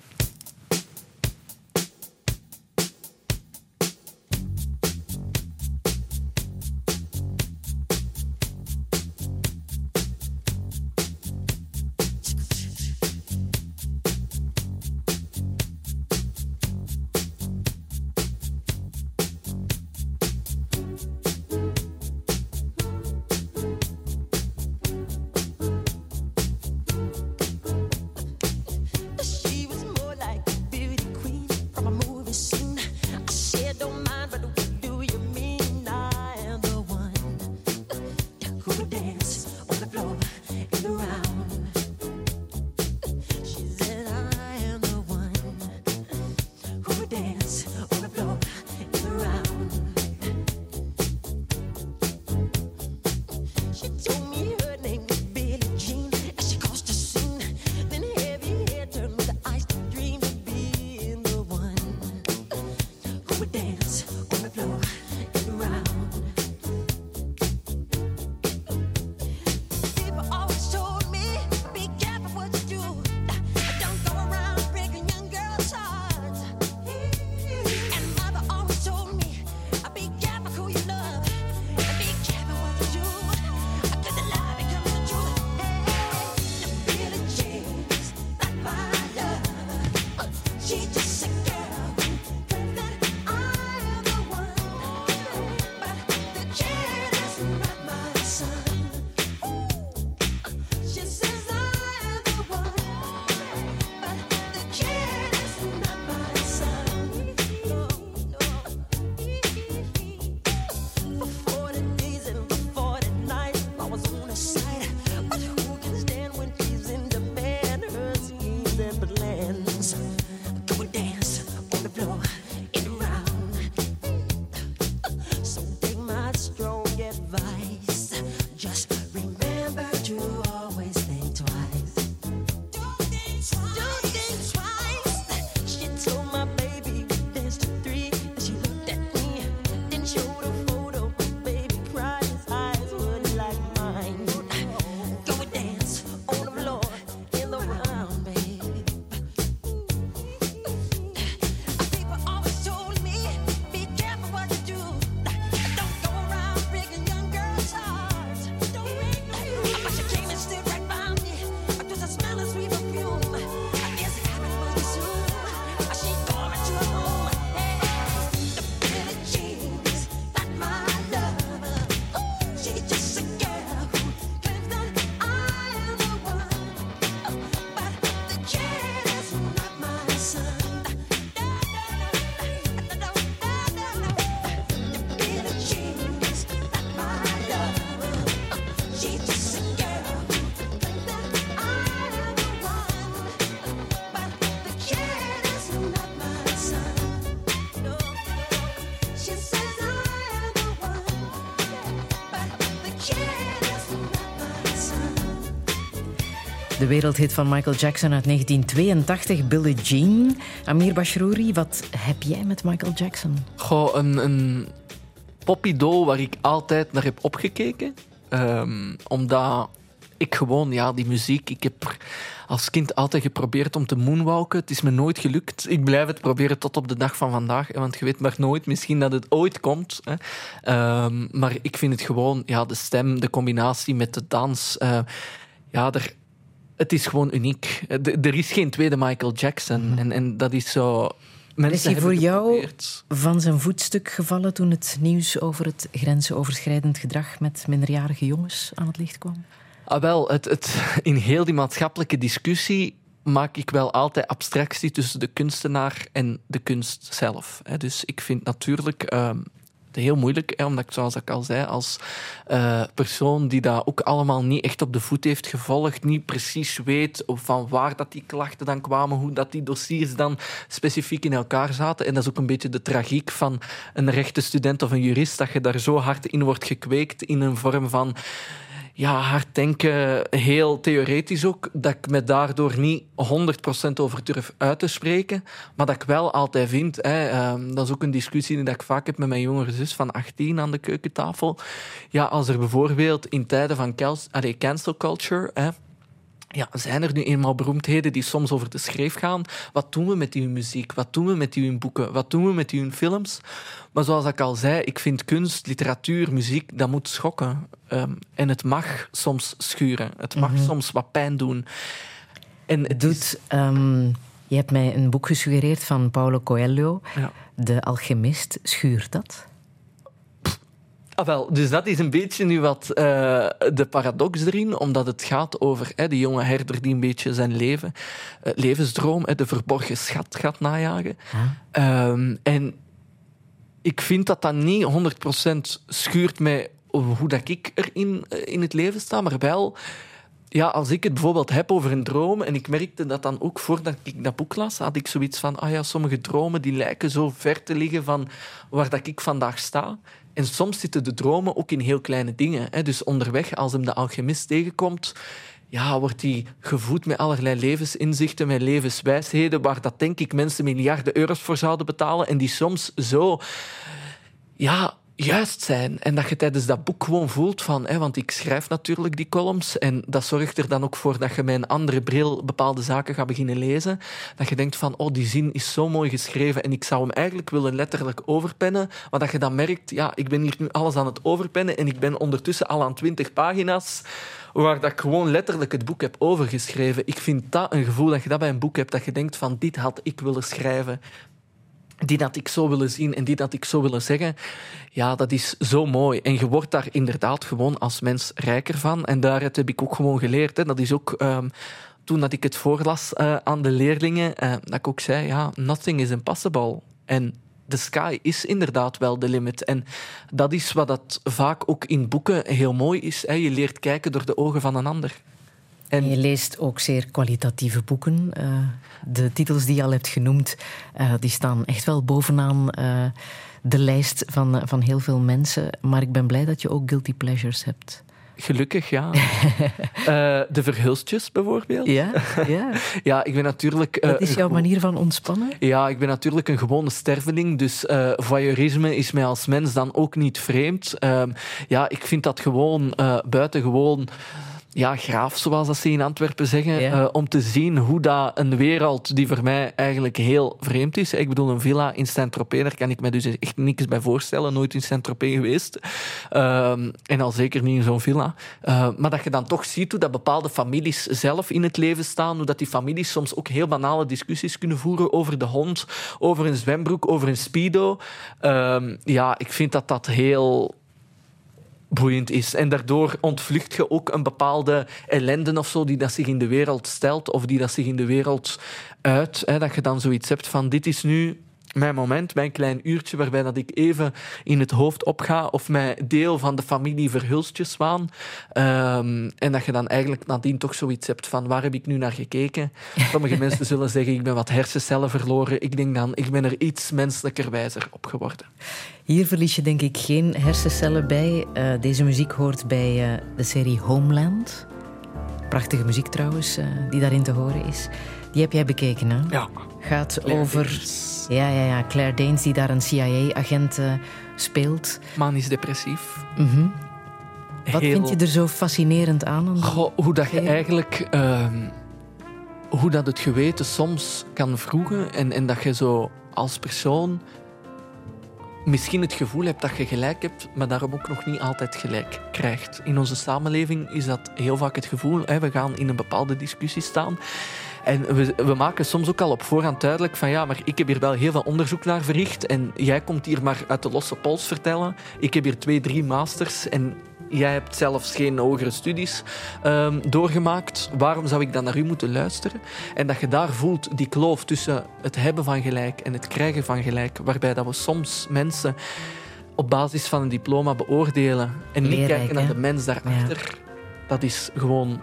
wereldhit van Michael Jackson uit 1982, Billie Jean. Amir Bashrouri, wat heb jij met Michael Jackson? Goh, een, een popidool waar ik altijd naar heb opgekeken. Ehm, omdat ik gewoon, ja, die muziek... Ik heb als kind altijd geprobeerd om te moonwalken. Het is me nooit gelukt. Ik blijf het proberen tot op de dag van vandaag. Want je weet maar nooit, misschien dat het ooit komt. Hè. Ehm, maar ik vind het gewoon, ja, de stem, de combinatie met de dans... eh, ja, er, het is gewoon uniek. Eh, Er is geen tweede Michael Jackson. En, en dat is zo... Mensen Is hij voor jou van zijn voetstuk gevallen toen het nieuws over het grensoverschrijdend gedrag met minderjarige jongens aan het licht kwam? Ah, wel, het, het, in heel die maatschappelijke discussie maak ik wel altijd abstractie tussen de kunstenaar en de kunst zelf. Dus ik vind natuurlijk ehm, heel moeilijk, omdat ik, zoals ik al zei, als eh, persoon die dat ook allemaal niet echt op de voet heeft gevolgd, niet precies weet van waar dat die klachten dan kwamen, hoe dat die dossiers dan specifiek in elkaar zaten. En dat is ook een beetje de tragiek van een rechtenstudent of een jurist, dat je daar zo hard in wordt gekweekt in een vorm van ja, hard denken, heel theoretisch ook, dat ik me daardoor niet 100% over durf uit te spreken, maar dat ik wel altijd vind, hè, ehm, dat is ook een discussie die ik vaak heb met mijn jongere zus van 18 aan de keukentafel, ja, als er bijvoorbeeld in tijden van cancel, allee, cancel culture, hè, ja, zijn er nu eenmaal beroemdheden die soms over de schreef gaan? Wat doen we met die muziek? Wat doen we met die boeken? Wat doen we met die films? Maar zoals ik al zei, ik vind kunst, literatuur, muziek, dat moet schokken. Ehm, en het mag soms schuren. Het mag soms wat pijn doen. En het is- Doet, ehm, je hebt mij een boek gesuggereerd van Paulo Coelho, Ja. De Alchemist. Schuurt dat? Ah, wel, dus dat is een beetje nu wat eh, de paradox erin, omdat het gaat over hè, die jonge herder die een beetje zijn leven, eh, levensdroom, hè, de verborgen schat gaat najagen. Ehm, en ik vind dat dat niet 100% schuurt met hoe dat ik erin eh, in het leven sta, maar wel ja, als ik het bijvoorbeeld heb over een droom en ik merkte dat dan ook voordat ik dat boek las, had ik zoiets van, ah ja, sommige dromen die lijken zo ver te liggen van waar dat ik vandaag sta. En soms zitten de dromen ook in heel kleine dingen. Hè. Dus onderweg, als hem de alchemist tegenkomt, ja, wordt hij gevoed met allerlei levensinzichten, met levenswijsheden, waar dat denk ik mensen miljarden euro's voor zouden betalen en die soms zo ja, juist zijn. En dat je tijdens dat boek gewoon voelt van... Hè, want ik schrijf natuurlijk die columns en dat zorgt er dan ook voor dat je met een andere bril bepaalde zaken gaat beginnen lezen. Dat je denkt van, oh, die zin is zo mooi geschreven en ik zou hem eigenlijk willen letterlijk overpennen. Maar dat je dan merkt, ja, ik ben hier nu alles aan het overpennen en ik ben ondertussen al aan twintig pagina's waar dat ik gewoon letterlijk het boek heb overgeschreven. Ik vind dat een gevoel dat je dat bij een boek hebt, dat je denkt van, dit had ik willen schrijven die dat ik zo willen zien en die dat ik zo willen zeggen, ja, dat is zo mooi. En je wordt daar inderdaad gewoon als mens rijker van. En daaruit heb ik ook gewoon geleerd. Hè. Dat is ook ehm, toen dat ik het voorlas eh, aan de leerlingen, eh, dat ik ook zei, ja, nothing is impossible. En the sky is inderdaad wel de limit. En dat is wat dat vaak ook in boeken heel mooi is. Hè. Je leert kijken door de ogen van een ander. En je leest ook zeer kwalitatieve boeken. Eh, de titels die je al hebt genoemd, eh, die staan echt wel bovenaan eh, de lijst van, van heel veel mensen. Maar ik ben blij dat je ook guilty pleasures hebt. Gelukkig, ja. De verhulstjes bijvoorbeeld. Ja, ja. Ja, ik ben natuurlijk... Dat is jouw manier van ontspannen? Ja, ik ben natuurlijk een gewone sterveling, dus voyeurisme is mij als mens dan ook niet vreemd. Ehm, ja, ik vind dat gewoon buitengewoon ja, graaf, zoals dat ze in Antwerpen zeggen, Ja. eh, om te zien hoe dat een wereld die voor mij eigenlijk heel vreemd is. Ik bedoel, een villa in Saint-Tropez, daar kan ik me dus echt niks bij voorstellen. Nooit in Saint-Tropez geweest. Ehm, en al zeker niet in zo'n villa. Eh, maar dat je dan toch ziet hoe dat bepaalde families zelf in het leven staan. Hoe dat die families soms ook heel banale discussies kunnen voeren over de hond, over een zwembroek, over een speedo. Ehm, ja, ik vind dat dat heel boeiend is. En daardoor ontvlucht je ook een bepaalde ellende of zo die dat zich in de wereld stelt of die dat zich in de wereld uit. Hè, dat je dan zoiets hebt van dit is nu mijn moment, mijn klein uurtje waarbij dat ik even in het hoofd opga of mij deel van de familie verhulstjes waan. Ehm, en dat je dan eigenlijk nadien toch zoiets hebt van waar heb ik nu naar gekeken? Sommige mensen zullen zeggen ik ben wat hersencellen verloren. Ik denk dan ik ben er iets menselijker wijzer op geworden. Hier verlies je denk ik geen hersencellen bij. Eh, deze muziek hoort bij eh, de serie Homeland. Prachtige muziek trouwens, eh, die daarin te horen is. Die heb jij bekeken, hè? Ja. Gaat Claire over Danes. ja, ja, ja, Claire Danes, die daar een CIA-agent eh, speelt. Manisch depressief. Mhm. Wat Heel- vind je er zo fascinerend aan? Goh, hoe dat je eigenlijk... ehm, hoe dat het geweten soms kan vroegen en, en dat je zo als persoon misschien het gevoel hebt dat je gelijk hebt, maar daarom ook nog niet altijd gelijk krijgt. In onze samenleving is dat heel vaak het gevoel. Hè, we gaan in een bepaalde discussie staan. En we, we maken soms ook al op voorhand duidelijk van ja, maar ik heb hier wel heel veel onderzoek naar verricht en jij komt hier maar uit de losse pols vertellen. Ik heb hier twee, drie masters en jij hebt zelfs geen hogere studies ehm, doorgemaakt. Waarom zou ik dan naar u moeten luisteren? En dat je daar voelt die kloof tussen het hebben van gelijk en het krijgen van gelijk, waarbij dat we soms mensen op basis van een diploma beoordelen en niet Leerrijk, kijken naar hè? de mens daarachter. Dat is gewoon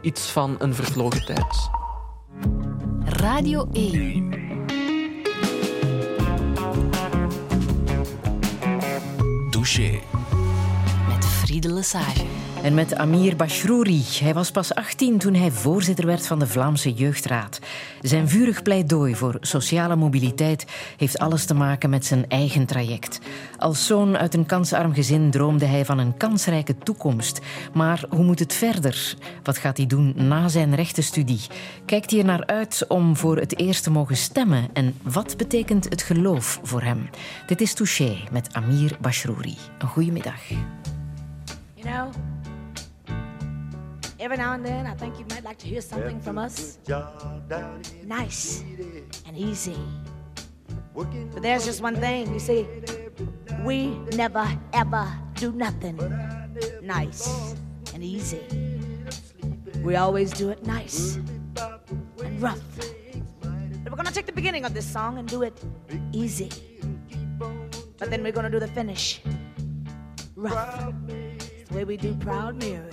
iets van een vervlogen tijd. Radio E. Touché. Lesage. En met Amir Bashrouri. Hij was pas 18 toen hij voorzitter werd van de Vlaamse Jeugdraad. Zijn vurig pleidooi voor sociale mobiliteit heeft alles te maken met zijn eigen traject. Als zoon uit een kansarm gezin droomde hij van een kansrijke toekomst. Maar hoe moet het verder? Wat gaat hij doen na zijn rechtenstudie? Kijkt hij er naar uit om voor het eerst te mogen stemmen? En wat betekent het geloof voor hem? Dit is Touché met Amir Bashrouri. Een goede middag. You know, every now and then I think you might like to hear something from us. Nice and easy. But there's just one thing, you see, we never ever do nothing nice and easy. We always do it nice and rough. But we're gonna take the beginning of this song and do it easy. But then we're gonna do the finish rough. It's the way we do Proud Mary.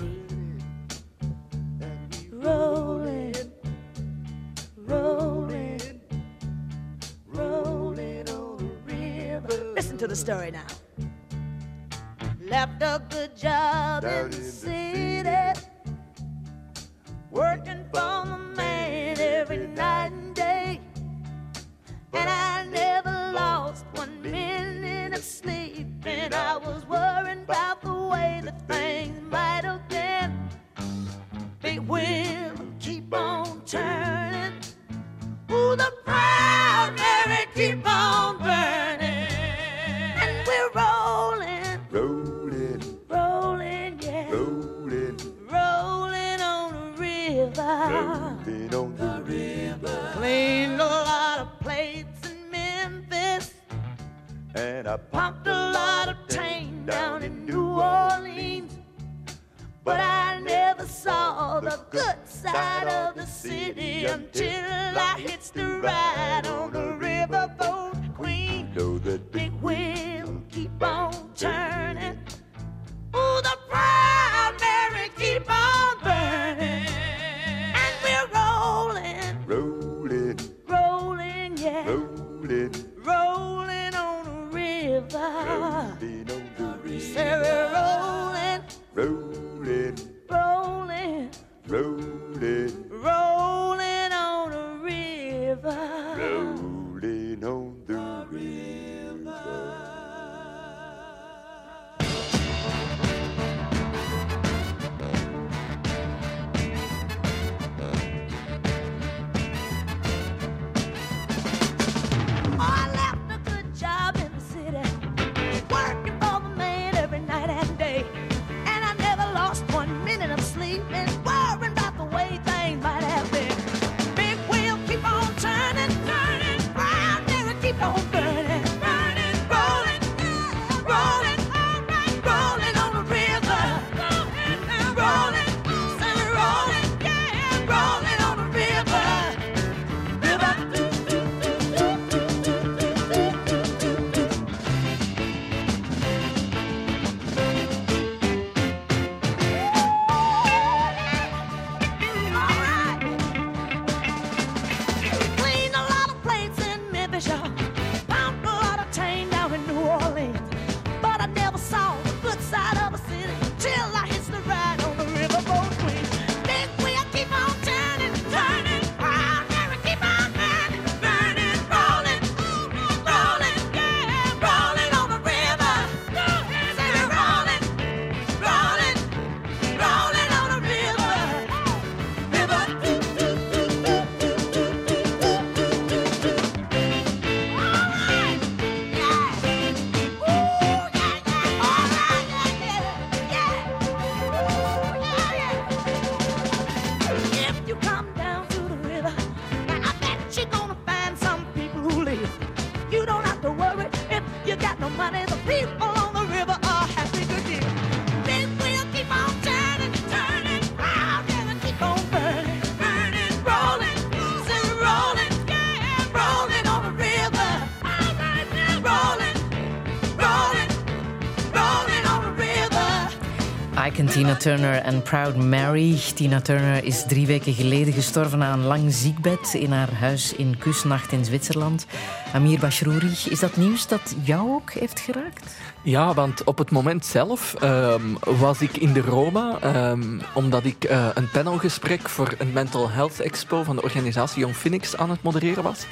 Rolling, rolling, rolling on the river. Listen to the story now. Left a good job in the city, Tina Turner en Proud Mary. Tina Turner is drie weken geleden gestorven aan een lang ziekbed in haar huis in Kusnacht in Zwitserland. Amir Bashrouri, is dat nieuws dat jou ook heeft geraakt? Ja, want op het moment zelf ehm, was ik in de Roma, ehm, omdat ik eh, een panelgesprek voor een Mental Health Expo van de organisatie Young Phoenix aan het modereren was.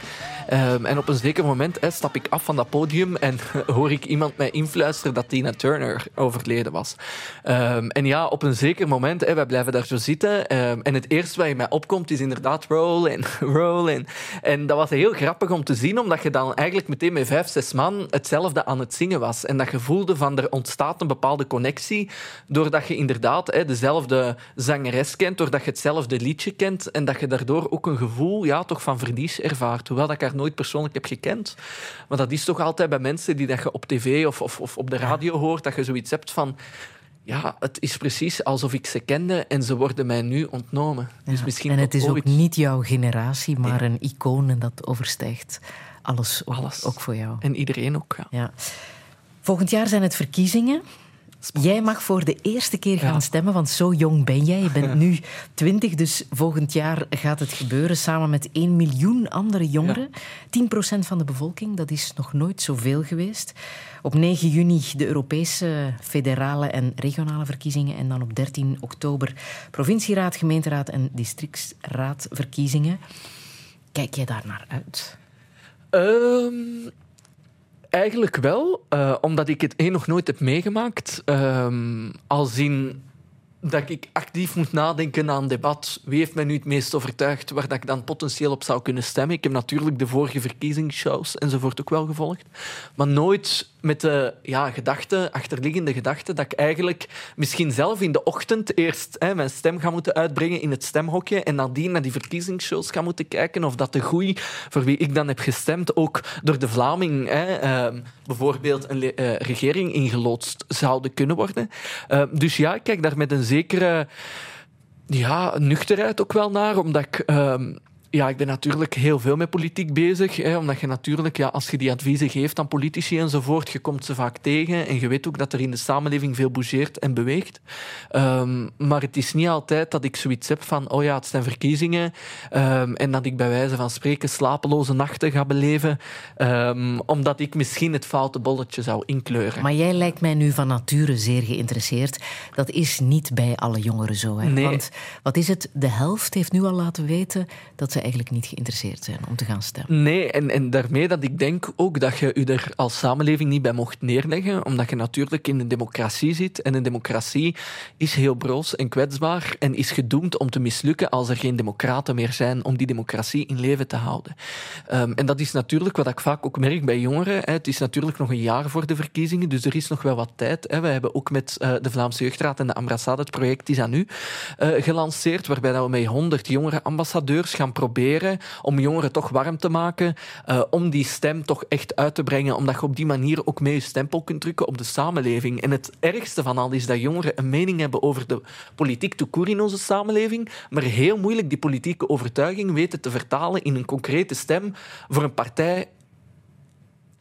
Ehm, en op een zeker moment stap ik af van dat podium en hoor ik iemand mij influisteren dat Tina Turner overleden was. Ehm, en ja, op een zeker moment, eh, wij blijven daar zo zitten. ehm, en het eerste wat in mij opkomt is inderdaad roll roll in. En dat was heel grappig om te zien, omdat je dan eigenlijk meteen met vijf, zes man hetzelfde aan het zingen was. En dat je voelde van er ontstaat een bepaalde connectie, doordat je inderdaad dezelfde zangeres kent, doordat je hetzelfde liedje kent en dat je daardoor ook een gevoel ja, toch van verlies ervaart. Hoewel dat ik haar nooit persoonlijk heb gekend. Maar dat is toch altijd bij mensen die dat je op tv of, of, of op de radio hoort, dat je zoiets hebt van... Ja, het is precies alsof ik ze kende en ze worden mij nu ontnomen. Dus misschien en het is ook niet jouw generatie, maar een icoon en dat overstijgt alles, ook, Alles. ook voor jou. En iedereen ook, ja. Ja. Volgend jaar zijn het verkiezingen. Jij mag voor de eerste keer gaan Ja. stemmen, want zo jong ben jij. Je bent nu 20, dus volgend jaar gaat het gebeuren samen met 1 miljoen andere jongeren. 10% van de bevolking, dat is nog nooit zoveel geweest. Op 9 juni de Europese federale en regionale verkiezingen en dan op 13 oktober provincieraad, gemeenteraad en districtsraadverkiezingen. Kijk jij daar naar uit? Ehm, eigenlijk wel, eh, omdat ik het één nog nooit heb meegemaakt. Ehm als in dat ik actief moet nadenken aan een debat. Wie heeft mij nu het meest overtuigd waar dat ik dan potentieel op zou kunnen stemmen? Ik heb natuurlijk de vorige verkiezingsshows enzovoort ook wel gevolgd. Maar nooit met de ja, gedachte, achterliggende gedachte, dat ik eigenlijk misschien zelf in de ochtend eerst hè, mijn stem ga moeten uitbrengen in het stemhokje en nadien naar die verkiezingsshows ga moeten kijken of dat de groei voor wie ik dan heb gestemd ook door de Vlaming hè, ehm, bijvoorbeeld een eh, regering ingeloodst zouden kunnen worden. Ehm, dus ja, ik kijk daar met een zekere ja, nuchterheid ook wel naar, omdat ik... ja, ik ben natuurlijk heel veel met politiek bezig. Hè, omdat je natuurlijk, ja, als je die adviezen geeft aan politici enzovoort, je komt ze vaak tegen. En je weet ook dat er in de samenleving veel bougeert en beweegt. Ehm, maar het is niet altijd dat ik zoiets heb van, oh ja, het zijn verkiezingen. ehm, en dat ik bij wijze van spreken slapeloze nachten ga beleven. ehm, omdat ik misschien het foute bolletje zou inkleuren. Maar jij lijkt mij nu van nature zeer geïnteresseerd. Dat is niet bij alle jongeren zo. Hè? Nee. Want wat is het? De helft heeft nu al laten weten dat eigenlijk niet geïnteresseerd zijn om te gaan stemmen. Nee, en, en daarmee dat ik denk ook dat je je er als samenleving niet bij mocht neerleggen, omdat je natuurlijk in een democratie zit. En een democratie is heel broos en kwetsbaar en is gedoemd om te mislukken als er geen democraten meer zijn om die democratie in leven te houden. Ehm, en dat is natuurlijk wat ik vaak ook merk bij jongeren. Hè. Het is natuurlijk nog een jaar voor de verkiezingen, dus er is nog wel wat tijd. Hè. We hebben ook met eh, de Vlaamse Jeugdraad en de Ambassade het project is aan nu eh, gelanceerd, waarbij dat we met 100 jongere ambassadeurs gaan proberen om jongeren toch warm te maken, eh, om die stem toch echt uit te brengen, omdat je op die manier ook mee je stempel kunt drukken op de samenleving. En het ergste van al is dat jongeren een mening hebben over de politiek court in onze samenleving, maar heel moeilijk die politieke overtuiging weten te vertalen in een concrete stem voor een partij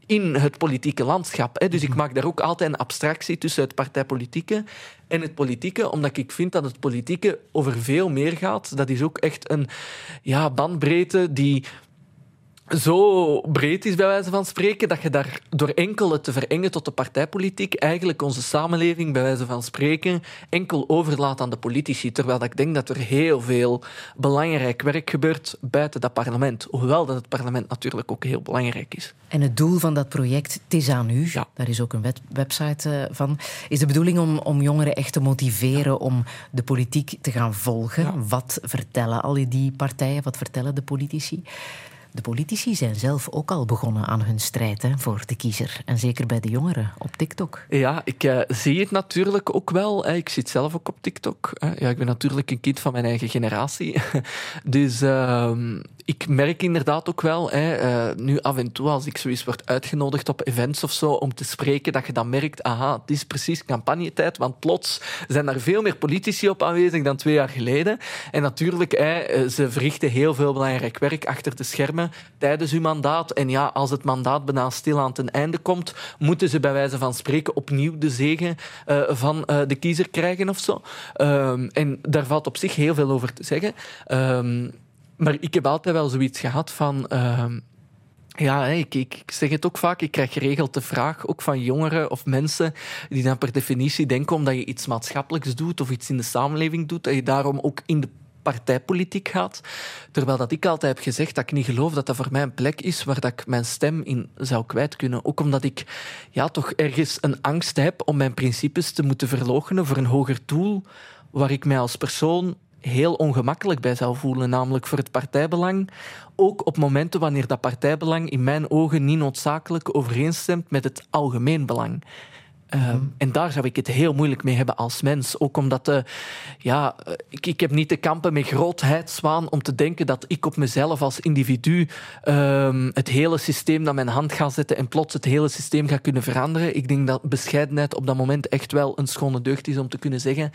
in het politieke landschap. hè. Dus ik maak daar ook altijd een abstractie tussen het partijpolitieke en het politieke, omdat ik vind dat het politieke over veel meer gaat. Dat is ook echt een ja, bandbreedte die zo breed is, bij wijze van spreken, dat je daar door enkel het te verengen tot de partijpolitiek eigenlijk onze samenleving, bij wijze van spreken, enkel overlaat aan de politici. Terwijl dat ik denk dat er heel veel belangrijk werk gebeurt buiten dat parlement. Hoewel dat het parlement natuurlijk ook heel belangrijk is. En het doel van dat project, het is aan u, Ja. daar is ook een web- website eh, van, is de bedoeling om, om jongeren echt te motiveren om de politiek te gaan volgen. Ja. Wat vertellen al die partijen, wat vertellen de politici? De politici zijn zelf ook al begonnen aan hun strijd hè, voor de kiezer. En zeker bij de jongeren op TikTok. Ja, ik eh, zie het natuurlijk ook wel. Ik zit zelf ook op TikTok. Hè. Ja, ik ben natuurlijk een kind van mijn eigen generatie. dus ehm, ik merk inderdaad ook wel, hè, eh, nu af en toe als ik zoiets word uitgenodigd op events of zo om te spreken, dat je dan merkt, aha, het is precies campagnetijd, want plots zijn er veel meer politici op aanwezig dan twee jaar geleden. En natuurlijk, hè, eh, ze verrichten heel veel belangrijk werk achter de schermen. Tijdens uw mandaat. En ja, als het mandaat bijna stilaan ten einde komt, moeten ze bij wijze van spreken opnieuw de zegen eh, van eh, de kiezer krijgen of zo. Ehm, en daar valt op zich heel veel over te zeggen. Ehm, maar ik heb altijd wel zoiets gehad van. ehm, ja, ik, ik zeg het ook vaak. Ik krijg geregeld de vraag, ook van jongeren of mensen, die dan per definitie denken omdat je iets maatschappelijks doet of iets in de samenleving doet, dat je daarom ook in de partijpolitiek gaat. Terwijl dat ik altijd heb gezegd dat ik niet geloof dat dat voor mij een plek is waar dat ik mijn stem in zou kwijt kunnen. Ook omdat ik ja, toch ergens een angst heb om mijn principes te moeten verloochenen voor een hoger doel waar ik mij als persoon heel ongemakkelijk bij zou voelen, namelijk voor het partijbelang. Ook op momenten wanneer dat partijbelang in mijn ogen niet noodzakelijk overeenstemt met het algemeen belang. Ehm, En daar zou ik het heel moeilijk mee hebben als mens. Ook omdat de, ja, ik, ik heb niet te kampen met grootheidswaan om te denken dat ik op mezelf als individu ehm, het hele systeem naar mijn hand ga zetten en plots het hele systeem ga kunnen veranderen. Ik denk dat bescheidenheid op dat moment echt wel een schone deugd is om te kunnen zeggen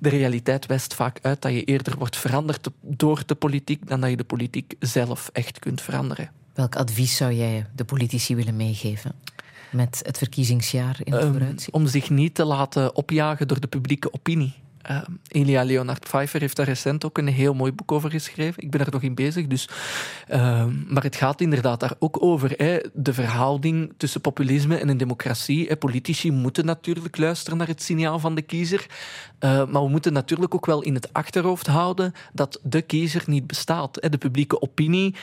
de realiteit wijst vaak uit dat je eerder wordt veranderd door de politiek dan dat je de politiek zelf echt kunt veranderen. Welk advies zou jij de politici willen meegeven met het verkiezingsjaar in het Ehm, vooruitzicht? om zich niet te laten opjagen door de publieke opinie. Ehm, Elia Leonard Pfeiffer heeft daar recent ook een heel mooi boek over geschreven. Ik ben er nog in bezig. Dus, ehm, maar het gaat inderdaad daar ook over. Hè, de verhouding tussen populisme en een democratie. Hè. Politici moeten natuurlijk luisteren naar het signaal van de kiezer. Eh, maar we moeten natuurlijk ook wel in het achterhoofd houden dat de kiezer niet bestaat. Hè. De publieke opinie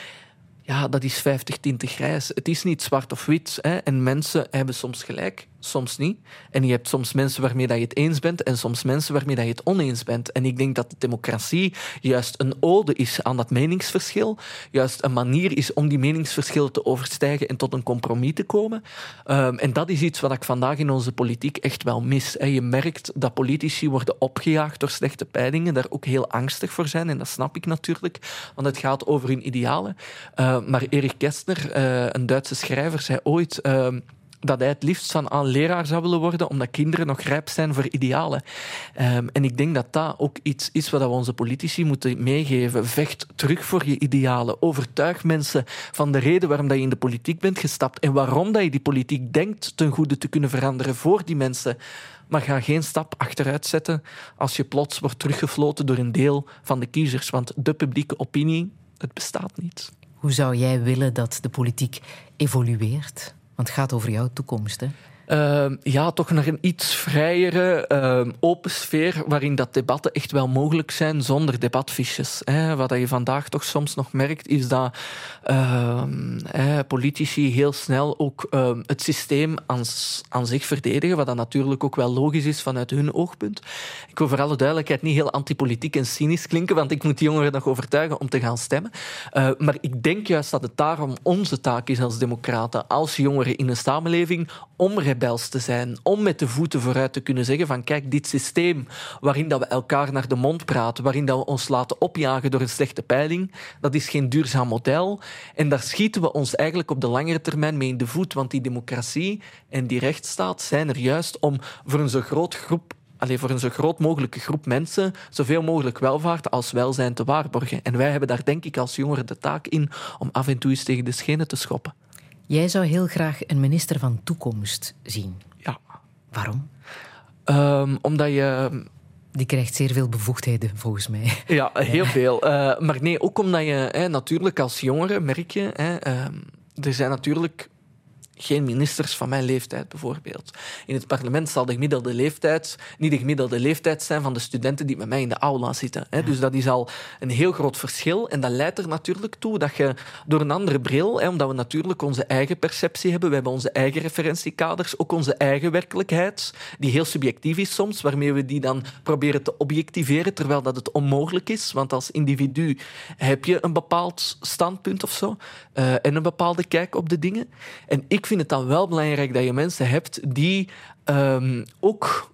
ja, dat is 50 tinten grijs. Het is niet zwart of wit. Hè? En mensen hebben soms gelijk, soms niet. En je hebt soms mensen waarmee dat je het eens bent en soms mensen waarmee dat je het oneens bent. En ik denk dat de democratie juist een ode is aan dat meningsverschil. Juist een manier is om die meningsverschillen te overstijgen en tot een compromis te komen. Ehm, en dat is iets wat ik vandaag in onze politiek echt wel mis. Hè? Je merkt dat politici worden opgejaagd door slechte peilingen, daar ook heel angstig voor zijn. En dat snap ik natuurlijk, want het gaat over hun idealen. Uh, maar Erich Kästner, uh, een Duitse schrijver, zei ooit uh, dat hij het liefst van aan leraar zou willen worden, omdat kinderen nog rijp zijn voor idealen. Um, en ik denk dat dat ook iets is wat we onze politici moeten meegeven. Vecht terug voor je idealen. Overtuig mensen van de reden waarom dat je in de politiek bent gestapt en waarom dat je die politiek denkt ten goede te kunnen veranderen voor die mensen. Maar ga geen stap achteruit zetten als je plots wordt teruggefloten door een deel van de kiezers. Want de publieke opinie, het bestaat niet. Hoe zou jij willen dat de politiek evolueert? Want het gaat over jouw toekomst, hè? Uh, ja, toch naar een iets vrijere, uh, open sfeer waarin dat debatten echt wel mogelijk zijn zonder debatfiches. Hè. Wat je vandaag toch soms nog merkt, is dat uh, politici heel snel ook ehm, het systeem aan, zich verdedigen, wat dan natuurlijk ook wel logisch is vanuit hun oogpunt. Ik wil voor alle duidelijkheid niet heel antipolitiek en cynisch klinken, want ik moet die jongeren nog overtuigen om te gaan stemmen. Maar ik denk juist dat het daarom onze taak is als democraten, als jongeren in een samenleving, om te zijn, om met de voeten vooruit te kunnen zeggen van kijk, dit systeem waarin dat we elkaar naar de mond praten, waarin dat we ons laten opjagen door een slechte peiling, dat is geen duurzaam model. En daar schieten we ons eigenlijk op de langere termijn mee in de voet, want die democratie en die rechtsstaat zijn er juist om voor een zo groot groep Allee, voor een zo groot mogelijke groep mensen zoveel mogelijk welvaart als welzijn te waarborgen. En wij hebben daar denk ik als jongeren de taak in om af en toe eens tegen de schenen te schoppen. Jij zou heel graag een minister van toekomst zien. Ja. Waarom? Um, omdat je. Die krijgt zeer veel bevoegdheden, volgens mij. Ja, heel veel. Uh, maar nee, ook omdat je hè, natuurlijk als jongere merk je. Hè, uh, er zijn natuurlijk geen ministers van mijn leeftijd, bijvoorbeeld. In het parlement zal de gemiddelde leeftijd niet de gemiddelde leeftijd zijn van de studenten die met mij in de aula zitten. Hè. Dus dat is al een heel groot verschil. En dat leidt er natuurlijk toe dat je door een andere bril, hè, omdat we natuurlijk onze eigen perceptie hebben, we hebben onze eigen referentiekaders, ook onze eigen werkelijkheid, die heel subjectief is soms, waarmee we die dan proberen te objectiveren, terwijl dat het onmogelijk is. Want als individu heb je een bepaald standpunt of zo uh, en een bepaalde kijk op de dingen. En ik vind het dan wel belangrijk dat je mensen hebt die um, ook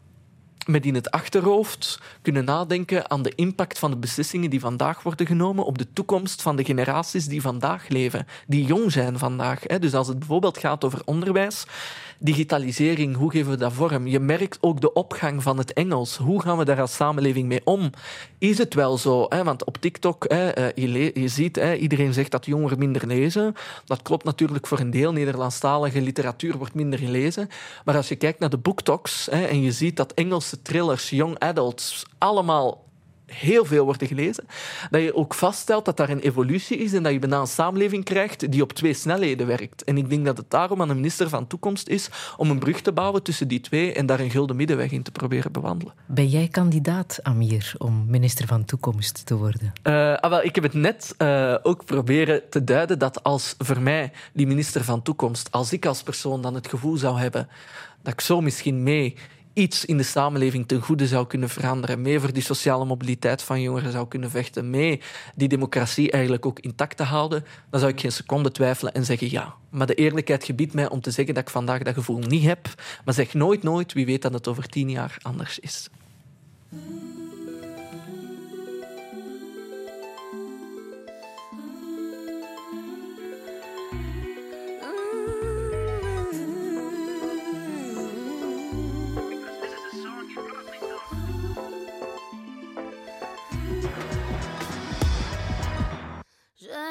met in het achterhoofd kunnen nadenken aan de impact van de beslissingen die vandaag worden genomen op de toekomst van de generaties die vandaag leven, die jong zijn vandaag. Dus als het bijvoorbeeld gaat over onderwijs, digitalisering, hoe geven we dat vorm? Je merkt ook de opgang van het Engels. Hoe gaan we daar als samenleving mee om? Is het wel zo? Hè? Want op TikTok, hè, eh, je, je ziet, hè, iedereen zegt dat jongeren minder lezen. Dat klopt natuurlijk voor een deel. Nederlandstalige literatuur wordt minder gelezen. Maar als je kijkt naar de booktalks hè, en je ziet dat Engelse thrillers, young adults, allemaal heel veel worden gelezen, dat je ook vaststelt dat daar een evolutie is en dat je bijna een samenleving krijgt die op twee snelheden werkt. En ik denk dat het daarom aan de minister van Toekomst is om een brug te bouwen tussen die twee en daar een gulden middenweg in te proberen bewandelen. Ben jij kandidaat, Amir, om minister van Toekomst te worden? Ah, wel, ik heb het net eh, ook proberen te duiden dat als voor mij die minister van Toekomst, als ik als persoon dan het gevoel zou hebben dat ik zo misschien mee iets in de samenleving ten goede zou kunnen veranderen, mee voor die sociale mobiliteit van jongeren zou kunnen vechten, mee die democratie eigenlijk ook intact te houden, dan zou ik geen seconde twijfelen en zeggen ja. Maar de eerlijkheid gebiedt mij om te zeggen dat ik vandaag dat gevoel niet heb, maar zeg nooit nooit, wie weet dat het over tien jaar anders is.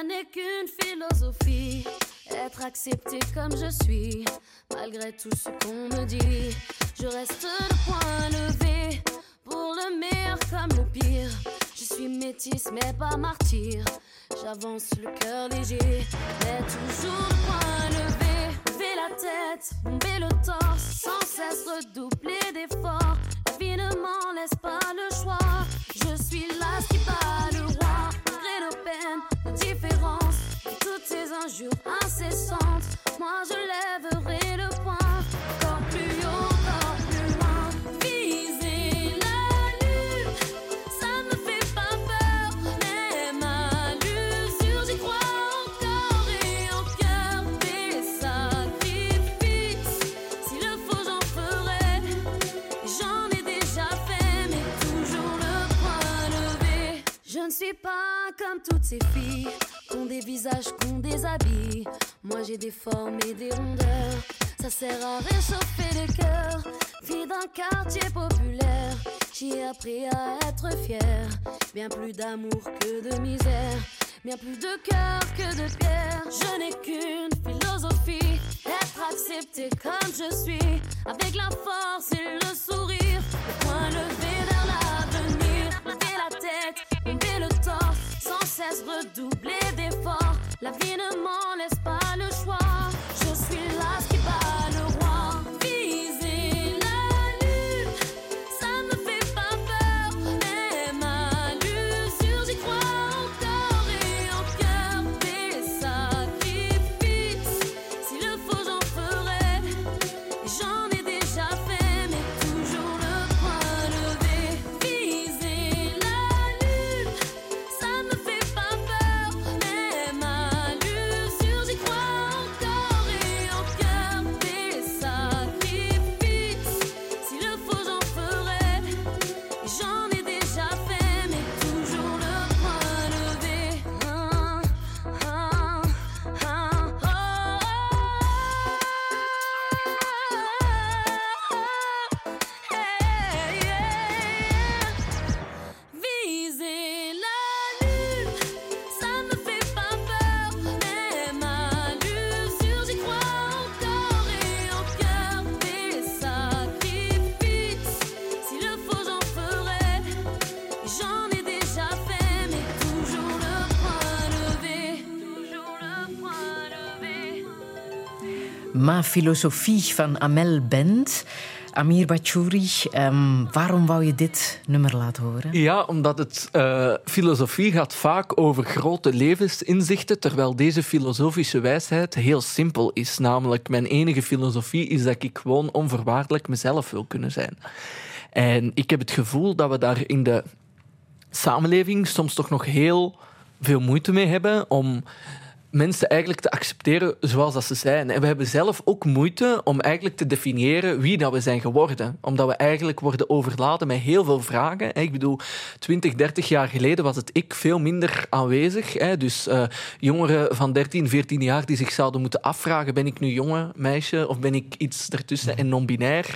N'ai qu'une philosophie, être accepté comme je suis, malgré tout ce qu'on me dit. Je reste le point levé, pour le meilleur comme le pire. Je suis métisse mais pas martyr, j'avance le cœur léger, mais toujours le point levé. Lever la tête, bomber le torse, sans cesse redoubler d'efforts. La vie ne m'en laisse pas le choix, je suis là qui bat le roi, malgré nos peines, nos différences, toutes ces injures incessantes. Moi je lèverai le poing, suis pas comme toutes ces filles, qui ont des visages, qui ont des habits. Moi j'ai des formes et des rondeurs, ça sert à réchauffer les cœurs. Fille d'un quartier populaire, j'ai appris à être fière. Bien plus d'amour que de misère, bien plus de cœur que de pierre. Je n'ai qu'une philosophie, être accepté comme je suis, avec la force et le sourire, le cesse redoubler d'efforts. La vie ne m'en laisse pas le choix. Filosofie van Amel Bent. Amir Bachouri, ehm, waarom wou je dit nummer laten horen? Ja, omdat het eh, filosofie gaat vaak over grote levensinzichten, terwijl deze filosofische wijsheid heel simpel is. Namelijk, mijn enige filosofie is dat ik gewoon onvoorwaardelijk mezelf wil kunnen zijn. En ik heb het gevoel dat we daar in de samenleving soms toch nog heel veel moeite mee hebben om mensen eigenlijk te accepteren zoals dat ze zijn. En we hebben zelf ook moeite om eigenlijk te definiëren wie dat we zijn geworden. Omdat we eigenlijk worden overladen met heel veel vragen. Ik bedoel, 20, 30 jaar geleden was het ik veel minder aanwezig. Dus uh, jongeren van 13, 14 jaar die zich zouden moeten afvragen: ben ik nu jongen, meisje of ben ik iets ertussen en non-binair?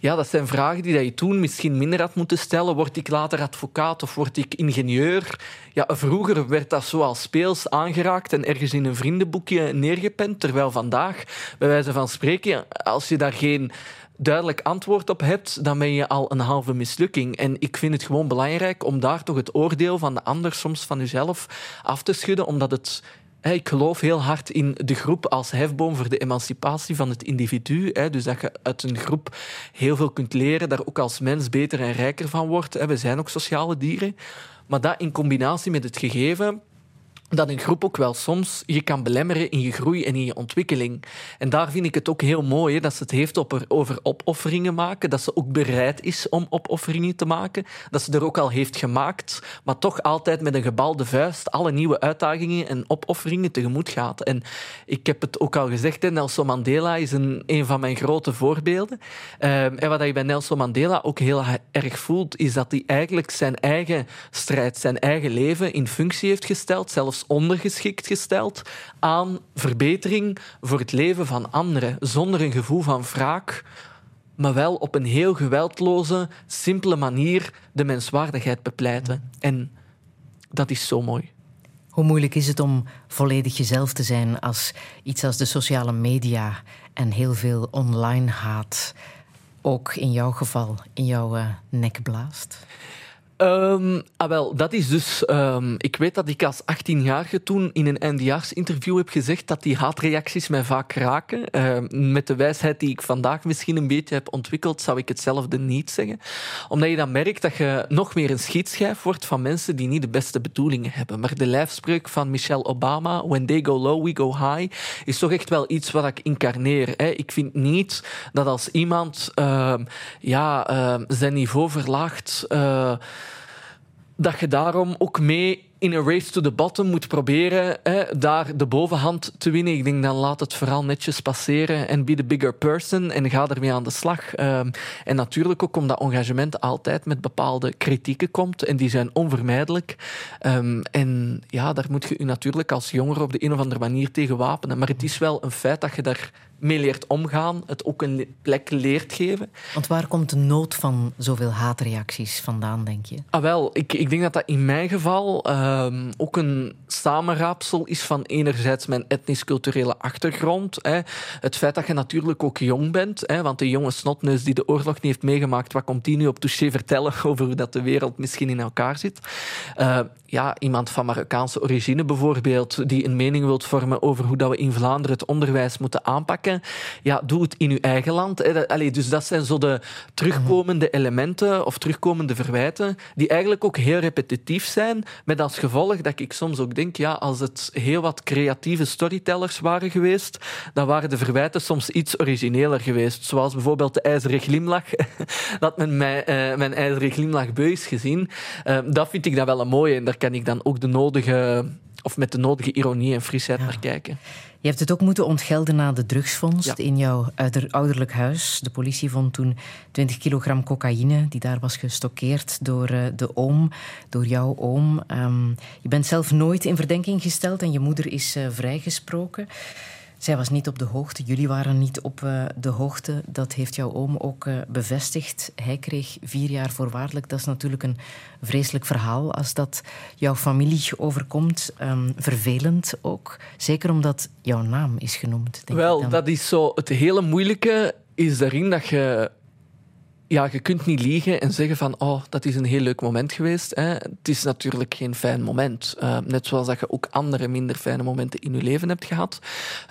Ja, dat zijn vragen die je toen misschien minder had moeten stellen. Word ik later advocaat of word ik ingenieur? Ja, vroeger werd dat zo als speels aangeraakt en ergens in een vriendenboekje neergepend. Terwijl vandaag, bij wijze van spreken, als je daar geen duidelijk antwoord op hebt, dan ben je al een halve mislukking. En ik vind het gewoon belangrijk om daar toch het oordeel van de ander, soms van jezelf, af te schudden, omdat het ik geloof heel hard in de groep als hefboom voor de emancipatie van het individu. Dus dat je uit een groep heel veel kunt leren, daar ook als mens beter en rijker van wordt. We zijn ook sociale dieren. Maar dat in combinatie met het gegeven dat een groep ook wel soms je kan belemmeren in je groei en in je ontwikkeling. En daar vind ik het ook heel mooi dat ze het heeft over opofferingen maken, dat ze ook bereid is om opofferingen te maken, dat ze er ook al heeft gemaakt, maar toch altijd met een gebalde vuist alle nieuwe uitdagingen en opofferingen tegemoet gaat. En ik heb het ook al gezegd, Nelson Mandela is een, een van mijn grote voorbeelden. Ehm, en wat je bij Nelson Mandela ook heel erg voelt, is dat hij eigenlijk zijn eigen strijd, zijn eigen leven in functie heeft gesteld, zelfs ondergeschikt gesteld aan verbetering voor het leven van anderen, zonder een gevoel van wraak, maar wel op een heel geweldloze, simpele manier de menswaardigheid bepleiten. En dat is zo mooi. Hoe moeilijk is het om volledig jezelf te zijn als iets als de sociale media en heel veel online haat ook in jouw geval in jouw uh, nek blaast? Um, ah wel, dat is dus... Um, ik weet dat ik als 18-jarige toen in een eindejaarsinterview heb gezegd dat die haatreacties mij vaak raken. Um, met de wijsheid die ik vandaag misschien een beetje heb ontwikkeld, zou ik hetzelfde niet zeggen. Omdat je dan merkt dat je nog meer een schietschijf wordt van mensen die niet de beste bedoelingen hebben. Maar de lijfspreuk van Michelle Obama, when they go low, we go high, is toch echt wel iets wat ik incarneer. Hè. Ik vind niet dat als iemand ja, zijn niveau verlaagt... Uh, dat je daarom ook mee in een race to the bottom moet proberen hè, daar de bovenhand te winnen. Ik denk dan laat het vooral netjes passeren en be the bigger person en ga ermee aan de slag. Um, en natuurlijk ook omdat engagement altijd met bepaalde kritieken komt en die zijn onvermijdelijk. Um, en ja, daar moet je je natuurlijk als jongere op de een of andere manier tegen wapenen. Maar het is wel een feit dat je daar mee leert omgaan, het ook een plek leert geven. Want waar komt de nood van zoveel haatreacties vandaan, denk je? Ah, wel, ik, ik denk dat dat in mijn geval uh, ook een samenraapsel is van enerzijds mijn etnisch-culturele achtergrond. Hè. Het feit dat je natuurlijk ook jong bent, hè, want de jonge snotneus die de oorlog niet heeft meegemaakt, wat komt die nu op touché vertellen over hoe dat de wereld misschien in elkaar zit? Uh, ja, iemand van Marokkaanse origine bijvoorbeeld, die een mening wilt vormen over hoe dat we in Vlaanderen het onderwijs moeten aanpakken, ja, doe het in uw eigen land. Allee, dus dat zijn zo de terugkomende elementen of terugkomende verwijten, die eigenlijk ook heel repetitief zijn, met als gevolg dat ik soms ook denk, ja, als het heel wat creatieve storytellers waren geweest, dan waren de verwijten soms iets origineler geweest. Zoals bijvoorbeeld de ijzeren glimlach, dat men mij, uh, mijn ijzeren glimlach beu is gezien. Uh, dat vind ik dan wel een mooie en daar kan ik dan ook de nodige, of met de nodige ironie en frisheid naar kijken. Je hebt het ook moeten ontgelden na de drugsvondst in jouw ouderlijk huis. De politie vond toen 20 kilogram cocaïne, die daar was gestockeerd door uh, de oom, door jouw oom. Um, je bent zelf nooit in verdenking gesteld en je moeder is uh, vrijgesproken. Zij was niet op de hoogte, jullie waren niet op uh, de hoogte. Dat heeft jouw oom ook uh, bevestigd. Hij kreeg vier jaar voorwaardelijk. Dat is natuurlijk een vreselijk verhaal als dat jouw familie overkomt. Um, vervelend ook. Zeker omdat jouw naam is genoemd. Denk Wel, dat is zo. Het hele moeilijke is daarin dat je ja, je kunt niet liegen en zeggen van oh, dat is een heel leuk moment geweest. Hè. Het is natuurlijk geen fijn moment. Uh, net zoals dat je ook andere minder fijne momenten in je leven hebt gehad.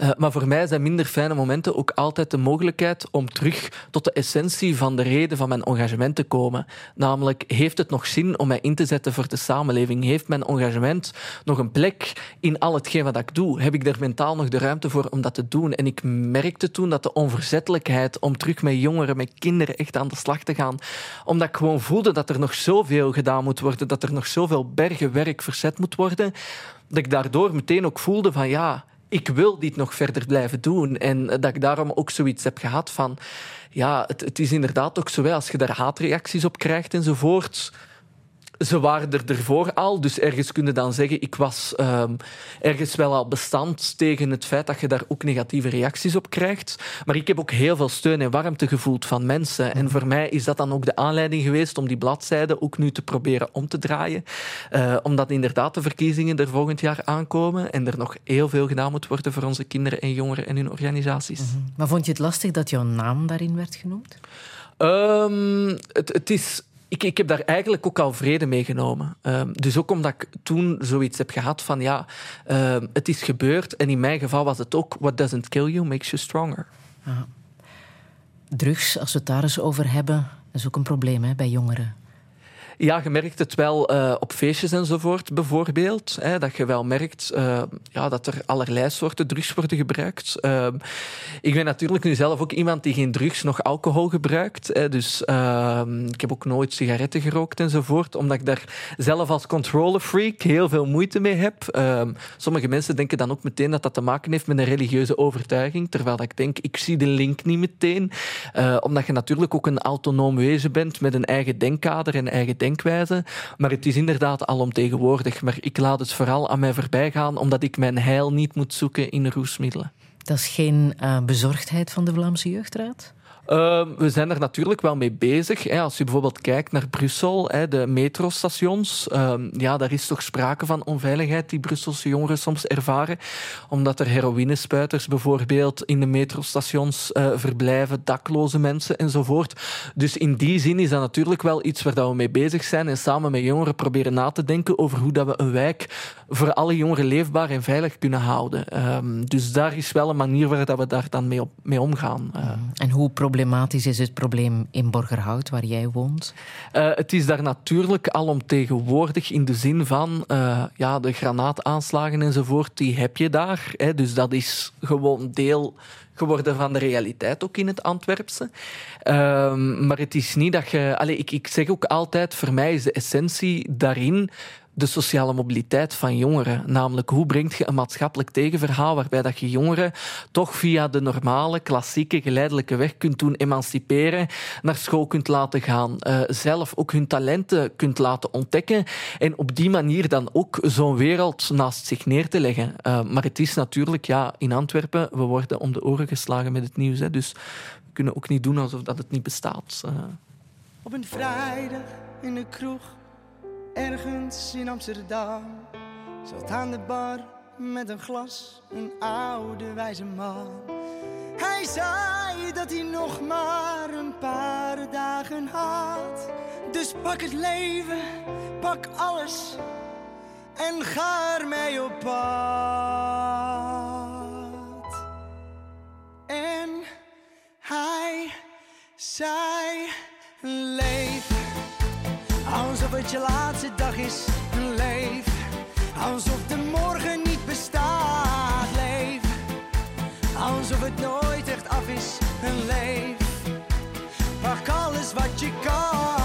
Uh, maar voor mij zijn minder fijne momenten ook altijd de mogelijkheid om terug tot de essentie van de reden van mijn engagement te komen. Namelijk, heeft het nog zin om mij in te zetten voor de samenleving? Heeft mijn engagement nog een plek in al hetgeen wat ik doe? Heb ik er mentaal nog de ruimte voor om dat te doen? En ik merkte toen dat de onverzettelijkheid om terug met jongeren, met kinderen echt aan de te gaan. Omdat ik gewoon voelde dat er nog zoveel gedaan moet worden, dat er nog zoveel bergen werk verzet moet worden, dat ik daardoor meteen ook voelde van ja, ik wil dit nog verder blijven doen. En dat ik daarom ook zoiets heb gehad van ja, het, het is inderdaad ook zo, als je daar haatreacties op krijgt enzovoort ze waren er ervoor al, dus ergens kun je dan zeggen, ik was ehm, ergens wel al bestand tegen het feit dat je daar ook negatieve reacties op krijgt. Maar ik heb ook heel veel steun en warmte gevoeld van mensen. En voor mij is dat dan ook de aanleiding geweest om die bladzijde ook nu te proberen om te draaien. Eh, omdat inderdaad de verkiezingen er volgend jaar aankomen en er nog heel veel gedaan moet worden voor onze kinderen en jongeren en hun organisaties. Maar vond je het lastig dat jouw naam daarin werd genoemd? Ehm, het, het is ik, ik heb daar eigenlijk ook al vrede mee genomen. Ehm, dus ook omdat ik toen zoiets heb gehad van ja, ehm, het is gebeurd. En in mijn geval was het ook what doesn't kill you makes you stronger. Drugs, als we het daar eens over hebben, is ook een probleem hè, bij jongeren. Ja, je merkt het wel eh, op feestjes enzovoort, bijvoorbeeld. Hè, dat je wel merkt eh, ja, dat er allerlei soorten drugs worden gebruikt. Uh, ik ben natuurlijk nu zelf ook iemand die geen drugs nog alcohol gebruikt. Hè, dus ik heb ook nooit sigaretten gerookt enzovoort, omdat ik daar zelf als controller freak heel veel moeite mee heb. Ehm, sommige mensen denken dan ook meteen dat dat te maken heeft met een religieuze overtuiging, terwijl ik denk, ik zie de link niet meteen. Eh, omdat je natuurlijk ook een autonoom wezen bent met een eigen denkkader en eigen denkwijze. Maar het is inderdaad alomtegenwoordig. Maar ik laat het vooral aan mij voorbij gaan, omdat ik mijn heil niet moet zoeken in roesmiddelen. Dat is geen eh, bezorgdheid van de Vlaamse Jeugdraad? Uh, we zijn er natuurlijk wel mee bezig. Hè. Als je bijvoorbeeld kijkt naar Brussel, hè, de metrostations, uh, ja, daar is toch sprake van onveiligheid die Brusselse jongeren soms ervaren, omdat er heroïnespuiters bijvoorbeeld in de metrostations uh, verblijven, dakloze mensen enzovoort. Dus in die zin is dat natuurlijk wel iets waar dat we mee bezig zijn en samen met jongeren proberen na te denken over hoe dat we een wijk voor alle jongeren leefbaar en veilig kunnen houden. Ehm, dus daar is wel een manier waar dat we daar dan mee, op, mee omgaan. Uh. En hoe problematisch is het probleem in Borgerhout, waar jij woont? Uh, het is daar natuurlijk alomtegenwoordig in de zin van uh, ja, de granaataanslagen enzovoort, die heb je daar. Hè, dus dat is gewoon deel geworden van de realiteit, ook in het Antwerpse. Um, maar het is niet dat je... Allez, ik, ik zeg ook altijd, voor mij is de essentie daarin de sociale mobiliteit van jongeren. Namelijk, hoe brengt je een maatschappelijk tegenverhaal waarbij dat je jongeren toch via de normale, klassieke, geleidelijke weg kunt doen emanciperen, naar school kunt laten gaan, uh, zelf ook hun talenten kunt laten ontdekken en op die manier dan ook zo'n wereld naast zich neer te leggen. Uh, maar het is natuurlijk, ja, in Antwerpen, we worden om de oren geslagen met het nieuws. Hè, dus we kunnen ook niet doen alsof dat het niet bestaat. Uh. Op een vrijdag in de kroeg ergens in Amsterdam. Zat aan de bar met een glas, een oude wijze man. Hij zei dat hij nog maar een paar dagen had. Dus pak het leven, pak alles en ga ermee op pad. En hij zei: Leef alsof het je laatste dag is. Leef alsof de morgen niet bestaat. Leef alsof het nooit echt af is. Leef pak alles wat je kan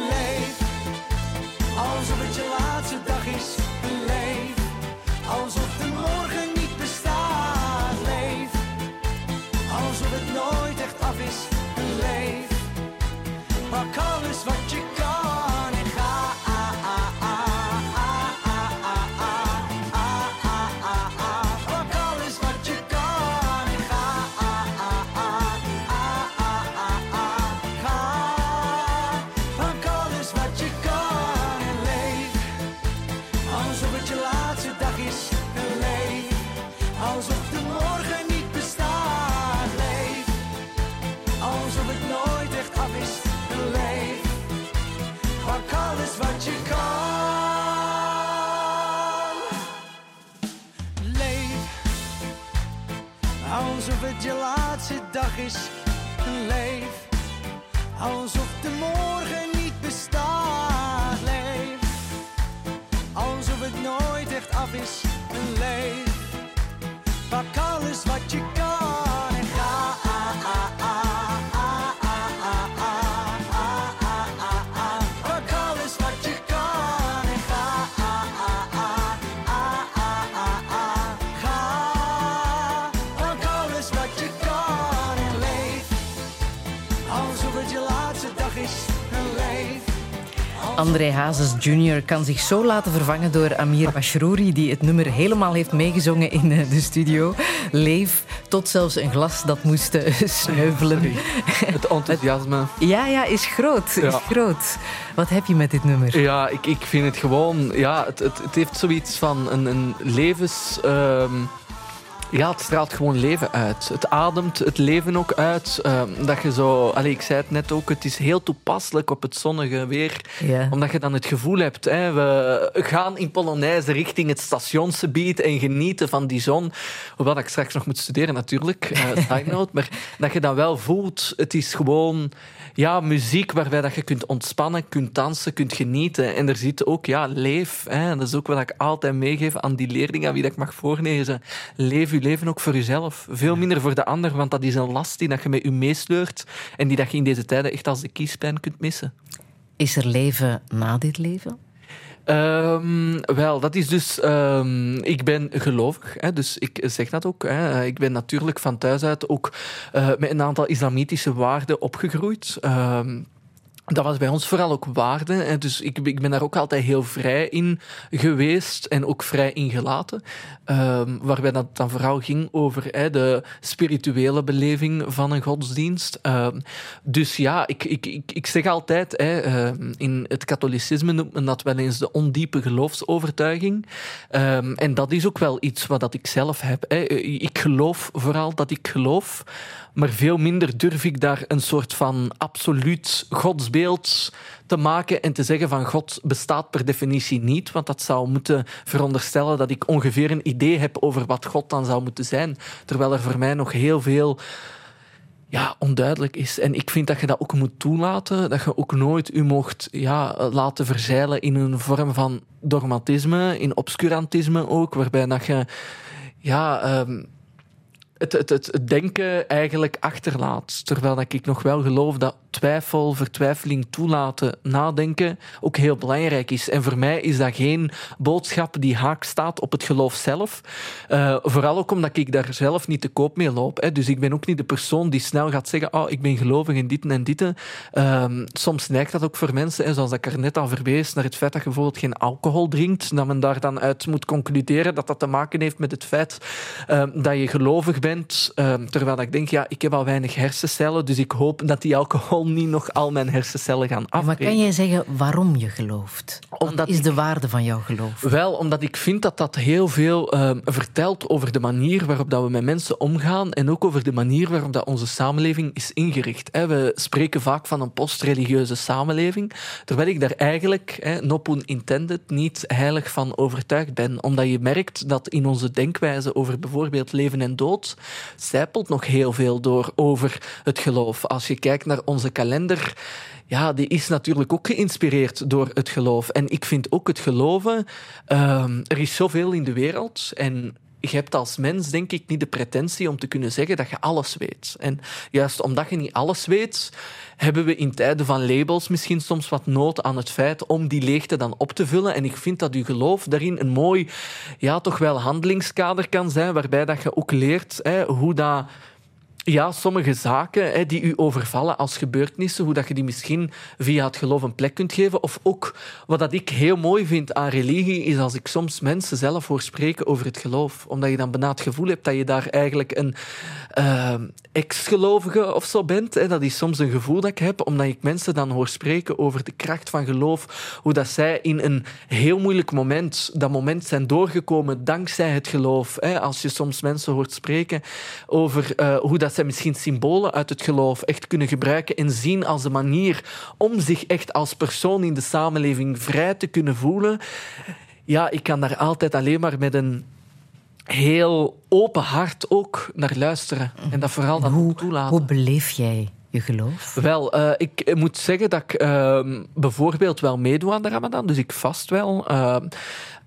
dag is een leef. Alsof de morgen niet bestaat, leef. Alsof het nooit echt af is, een leef. Pak alles wat je kan André Hazes Jr. kan zich zo laten vervangen door Amir Bashrouri, die het nummer helemaal heeft meegezongen in eh, de studio. Leef, tot zelfs een glas dat moest eh, sneuvelen. Sorry. Het enthousiasme. Ja, ja, is groot. Is groot. Wat heb je met dit nummer? Ja, ik, ik vind het gewoon... Ja, het, het, het heeft zoiets van een, een levens... ehm, ja, het straalt gewoon leven uit. Het ademt het leven ook uit. ehm, dat je zo... Allee, ik zei het net ook, het is heel toepasselijk op het zonnige weer. Ja. Omdat je dan het gevoel hebt, hè, we gaan in Polonaise richting het stationsgebied en genieten van die zon. Hoewel ik straks nog moet studeren natuurlijk, eh, side note. Maar dat je dan wel voelt, het is gewoon ja, muziek waarbij dat je kunt ontspannen, kunt dansen, kunt genieten. En er zit ook, ja, leef. Hè. Dat is ook wat ik altijd meegeef aan die leerlingen, aan wie dat ik mag voorlezen. Leef je leven ook voor jezelf. Veel minder voor de ander, want dat is een last die dat je met je meesleurt en die dat je in deze tijden echt als de kiespijn kunt missen. Is er leven na dit leven? Ehm, wel, dat is dus. ehm, ik ben gelovig, hè, dus ik zeg dat ook. Hè. Ik ben natuurlijk van thuis uit ook eh, met een aantal islamitische waarden opgegroeid. Ehm, dat was bij ons vooral ook waarde. Dus ik, ik ben daar ook altijd heel vrij in geweest en ook vrij in gelaten. Ehm, waarbij dat dan vooral ging over de spirituele beleving van een godsdienst. Ehm, dus ja, ik, ik, ik, zeg altijd, ehm, in het katholicisme noemt men dat wel eens de ondiepe geloofsovertuiging. En dat is ook wel iets wat dat ik zelf heb. Ik geloof vooral dat ik geloof. Maar veel minder durf ik daar een soort van absoluut godsbeeld te maken en te zeggen van God bestaat per definitie niet. Want dat zou moeten veronderstellen dat ik ongeveer een idee heb over wat God dan zou moeten zijn. Terwijl er voor mij nog heel veel ja, onduidelijk is. En ik vind dat je dat ook moet toelaten. Dat je ook nooit u mocht ja, laten verzeilen in een vorm van dogmatisme, in obscurantisme ook, waarbij dat je ja, ehm, het, het, het, denken eigenlijk achterlaat. Terwijl ik nog wel geloof dat twijfel, vertwijfeling toelaten, nadenken ook heel belangrijk is. En voor mij is dat geen boodschap die haak staat op het geloof zelf. Eh, vooral ook omdat ik daar zelf niet te koop mee loop. Hè. Dus ik ben ook niet de persoon die snel gaat zeggen oh, ik ben gelovig in dit en dit. Ehm, soms neigt dat ook voor mensen, hè, zoals ik er net al verwees, naar het feit dat je bijvoorbeeld geen alcohol drinkt. Dat men daar dan uit moet concluderen dat dat te maken heeft met het feit ehm, dat je gelovig bent. Ehm, terwijl ik denk, ja, ik heb al weinig hersencellen, dus ik hoop dat die alcohol niet nog al mijn hersencellen gaan Maar afbreken. kan jij zeggen waarom je gelooft? Wat is de waarde van jouw geloof? Wel, omdat ik vind dat dat heel veel ehm, vertelt over de manier waarop dat we met mensen omgaan en ook over de manier waarop dat onze samenleving is ingericht. hè. We spreken vaak van een postreligieuze samenleving, terwijl ik daar eigenlijk, hè, no pun intended, niet heilig van overtuigd ben. Omdat je merkt dat in onze denkwijze over bijvoorbeeld leven en dood zijpelt nog heel veel door over het geloof. Als je kijkt naar onze kalender, ja, die is natuurlijk ook geïnspireerd door het geloof. En ik vind ook het geloven, ehm, er is zoveel in de wereld en je hebt als mens, denk ik, niet de pretentie om te kunnen zeggen dat je alles weet. En juist omdat je niet alles weet, hebben we in tijden van labels misschien soms wat nood aan het feit om die leegte dan op te vullen. En ik vind dat uw geloof daarin een mooi, ja, toch wel handelingskader kan zijn, waarbij dat je ook leert hè, hoe dat ja, sommige zaken hè, die u overvallen als gebeurtenissen, hoe dat je die misschien via het geloof een plek kunt geven. Of ook, wat dat ik heel mooi vind aan religie, is als ik soms mensen zelf hoor spreken over het geloof. Omdat je dan bijna het gevoel hebt dat je daar eigenlijk een eh, ex-gelovige of zo bent. Hè. Dat is soms een gevoel dat ik heb, omdat ik mensen dan hoor spreken over de kracht van geloof. Hoe dat zij in een heel moeilijk moment, dat moment zijn doorgekomen dankzij het geloof. Hè. Als je soms mensen hoort spreken over eh, hoe dat zij misschien symbolen uit het geloof echt kunnen gebruiken en zien als een manier om zich echt als persoon in de samenleving vrij te kunnen voelen. Ja, ik kan daar altijd alleen maar met een heel open hart ook naar luisteren. En dat vooral dan Hoe, toelaten. hoe beleef jij je geloof? Wel, eh, ik moet zeggen dat ik ehm, bijvoorbeeld wel meedoe aan de Ramadan, dus ik vast wel. ehm,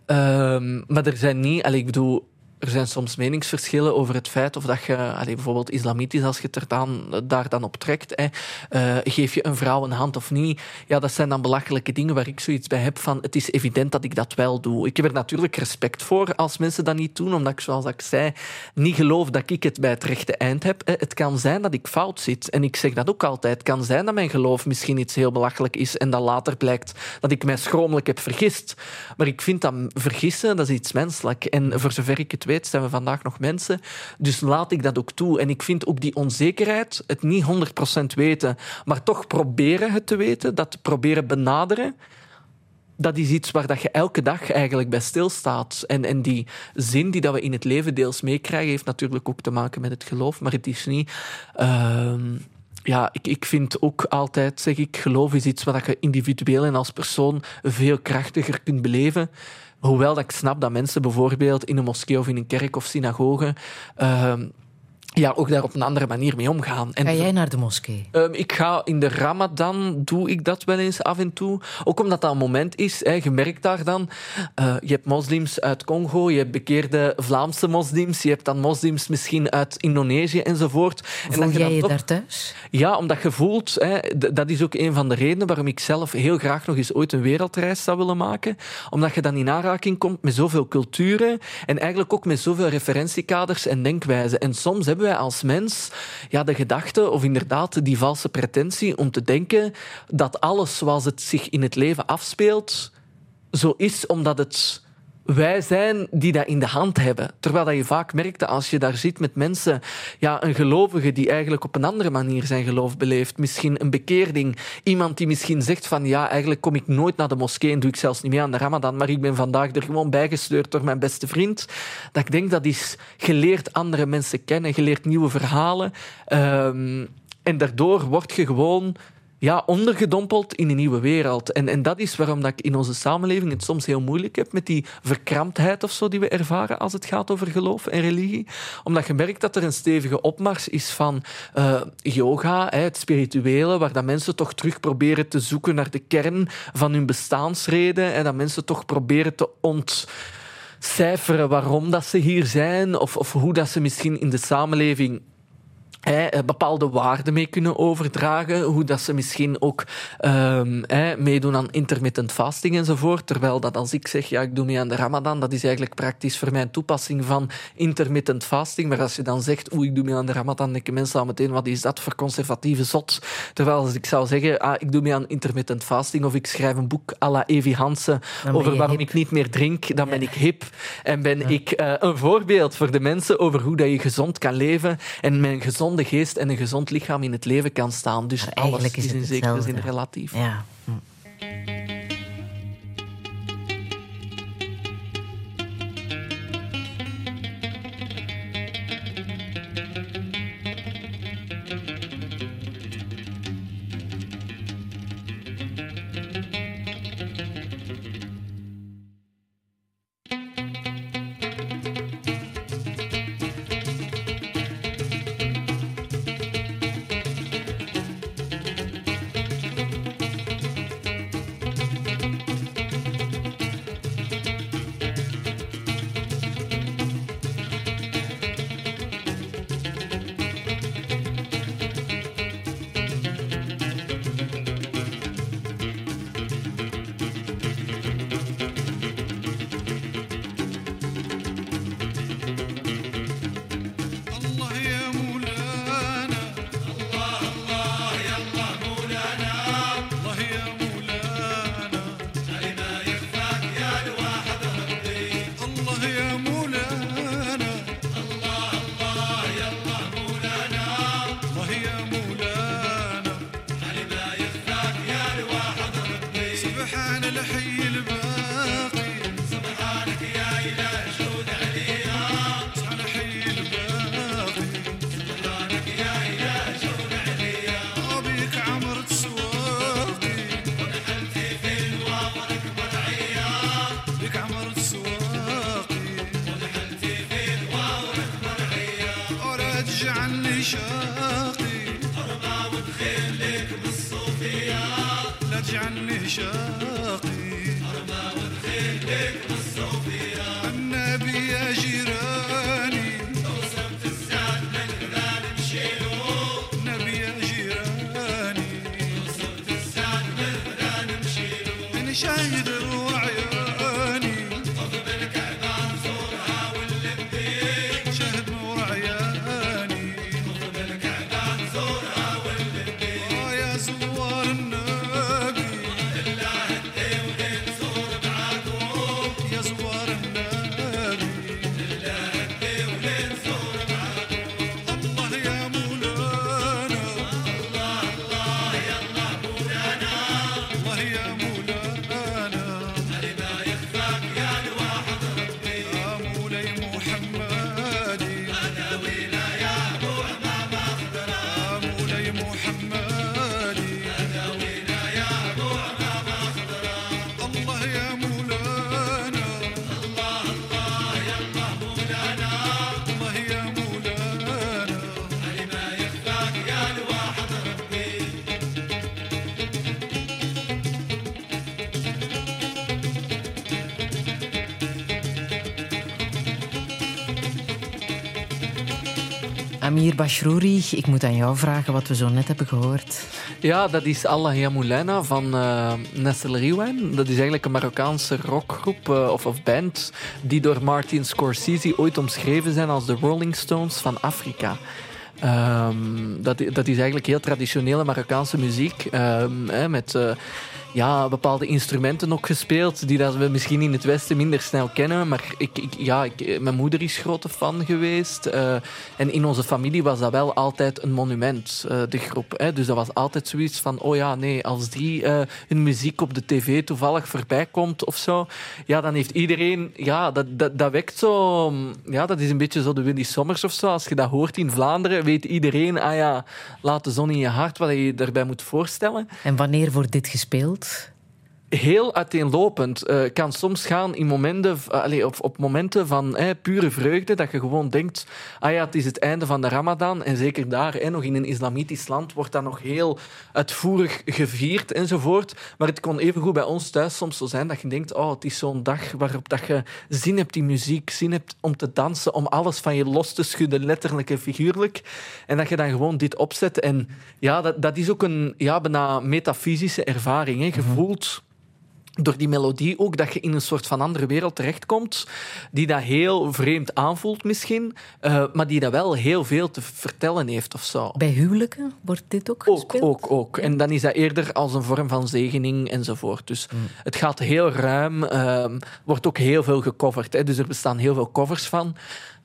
ehm, maar er zijn niet, allee, ik bedoel, er zijn soms meningsverschillen over het feit of dat je, allee, bijvoorbeeld islamitisch, als je het er dan, daar dan op trekt, hè, eh, geef je een vrouw een hand of niet? Ja, dat zijn dan belachelijke dingen waar ik zoiets bij heb van, het is evident dat ik dat wel doe. Ik heb er natuurlijk respect voor als mensen dat niet doen, omdat ik, zoals ik zei, niet geloof dat ik het bij het rechte eind heb. Het kan zijn dat ik fout zit. En ik zeg dat ook altijd. Het kan zijn dat mijn geloof misschien iets heel belachelijk is en dat later blijkt dat ik mij schromelijk heb vergist. Maar ik vind dat vergissen, dat is iets menselijk. En voor zover ik het weet, zijn we vandaag nog mensen. Dus laat ik dat ook toe. En ik vind ook die onzekerheid, het niet 100% weten, maar toch proberen het te weten, dat proberen benaderen, dat is iets waar dat je elke dag eigenlijk bij stilstaat. En, en die zin die dat we in het leven deels meekrijgen, heeft natuurlijk ook te maken met het geloof, maar het is niet... ehm, ja, ik, ik vind ook altijd, zeg ik, geloof is iets wat je individueel en als persoon veel krachtiger kunt beleven. Hoewel dat ik snap dat mensen bijvoorbeeld in een moskee of in een kerk of synagoge ehm, ja, ook daar op een andere manier mee omgaan. En Ga jij naar de moskee? Ehm, ik ga in de Ramadan, doe ik dat wel eens af en toe. Ook omdat dat een moment is, hè, je merkt daar dan. eh, je hebt moslims uit Congo, je hebt bekeerde Vlaamse moslims, je hebt dan moslims misschien uit Indonesië enzovoort. En dat je jij dan je daar thuis? ja, omdat je voelt, hè, dat is ook een van de redenen waarom ik zelf heel graag nog eens ooit een wereldreis zou willen maken. Omdat je dan in aanraking komt met zoveel culturen en eigenlijk ook met zoveel referentiekaders en denkwijzen. En soms hebben wij als mens ja, de gedachte, of inderdaad die valse pretentie, om te denken dat alles zoals het zich in het leven afspeelt, zo is omdat het wij zijn die dat in de hand hebben. Terwijl dat je vaak merkt dat als je daar zit met mensen, ja, een gelovige die eigenlijk op een andere manier zijn geloof beleeft, misschien een bekeerding, iemand die misschien zegt van ja, eigenlijk kom ik nooit naar de moskee en doe ik zelfs niet mee aan de Ramadan, maar ik ben vandaag er gewoon bijgestuurd door mijn beste vriend. Dat ik denk dat is geleerd andere mensen kennen, geleerd nieuwe verhalen. Ehm, en daardoor word je gewoon ja, ondergedompeld in een nieuwe wereld. En, en dat is waarom dat ik in onze samenleving het soms heel moeilijk heb met die verkramptheid of zo die we ervaren als het gaat over geloof en religie. Omdat je merkt dat er een stevige opmars is van eh, yoga, hè, het spirituele, waar dat mensen toch terug proberen te zoeken naar de kern van hun bestaansreden en dat mensen toch proberen te ontcijferen waarom dat ze hier zijn of, of hoe dat ze misschien in de samenleving eh, bepaalde waarden mee kunnen overdragen. Hoe dat ze misschien ook ehm, hè, meedoen aan intermittent fasting enzovoort. Terwijl dat als ik zeg, ja, ik doe mee aan de ramadan, dat is eigenlijk praktisch voor mij een toepassing van intermittent fasting. Maar als je dan zegt, oeh, ik doe mee aan de ramadan, denken mensen al meteen, wat is dat voor conservatieve zot? Terwijl als ik zou zeggen, ah, ik doe mee aan intermittent fasting of ik schrijf een boek à la Evi Hansen over waarom hip. ik niet meer drink, dan ben ik hip. En ben ik eh, een voorbeeld voor de mensen over hoe dat je gezond kan leven en met een gezonde geest en een gezond lichaam in het leven kan staan. Dus Maar alles is in zekere zin relatief. Ja. Hm. Amir Bashrouri, ik moet aan jou vragen wat we zo net hebben gehoord. Ja, dat is Allah Ya Moulana van uh, Rewind. Dat is eigenlijk een Marokkaanse rockgroep eh, of, of band die door Martin Scorsese ooit omschreven zijn als de Rolling Stones van Afrika. Ehm, dat, dat is eigenlijk heel traditionele Marokkaanse muziek. ehm, met eh, ja, bepaalde instrumenten ook gespeeld, die dat we misschien in het Westen minder snel kennen. Maar ik, ik, ja, ik, mijn moeder is grote fan geweest. eh, en in onze familie was dat wel altijd een monument, eh, de groep. Hè. Dus dat was altijd zoiets van, oh ja, nee, als die eh, hun muziek op de tv toevallig voorbij komt of zo, ja, dan heeft iedereen, ja, dat, dat, dat wekt zo, ja, dat is een beetje zo de Willy Sommers of zo. Als je dat hoort in Vlaanderen, weet iedereen, ah ja, laat de zon in je hart, wat je je daarbij moet voorstellen En wanneer wordt dit gespeeld? World heel uiteenlopend. Eh, kan soms gaan in momenten, allee, of op momenten van eh, pure vreugde, dat je gewoon denkt, ah ja, het is het einde van de Ramadan. En zeker daar, eh, nog in een islamitisch land, wordt dat nog heel uitvoerig gevierd enzovoort. Maar het kon evengoed bij ons thuis soms zo zijn dat je denkt, oh, het is zo'n dag waarop dat je zin hebt in muziek, zin hebt om te dansen, om alles van je los te schudden, letterlijk en figuurlijk. En dat je dan gewoon dit opzet. En ja, dat, dat is ook een ja, bijna metafysische ervaring. Hè. Je voelt door die melodie ook dat je in een soort van andere wereld terechtkomt, die dat heel vreemd aanvoelt misschien, eh, maar die dat wel heel veel te vertellen heeft of zo. Bij huwelijken wordt dit ook Ook, gespeeld? ook, ook. En dan is dat eerder als een vorm van zegening enzovoort. Dus het gaat heel ruim, ehm, wordt ook heel veel gecoverd. Hè. Dus er bestaan heel veel covers van.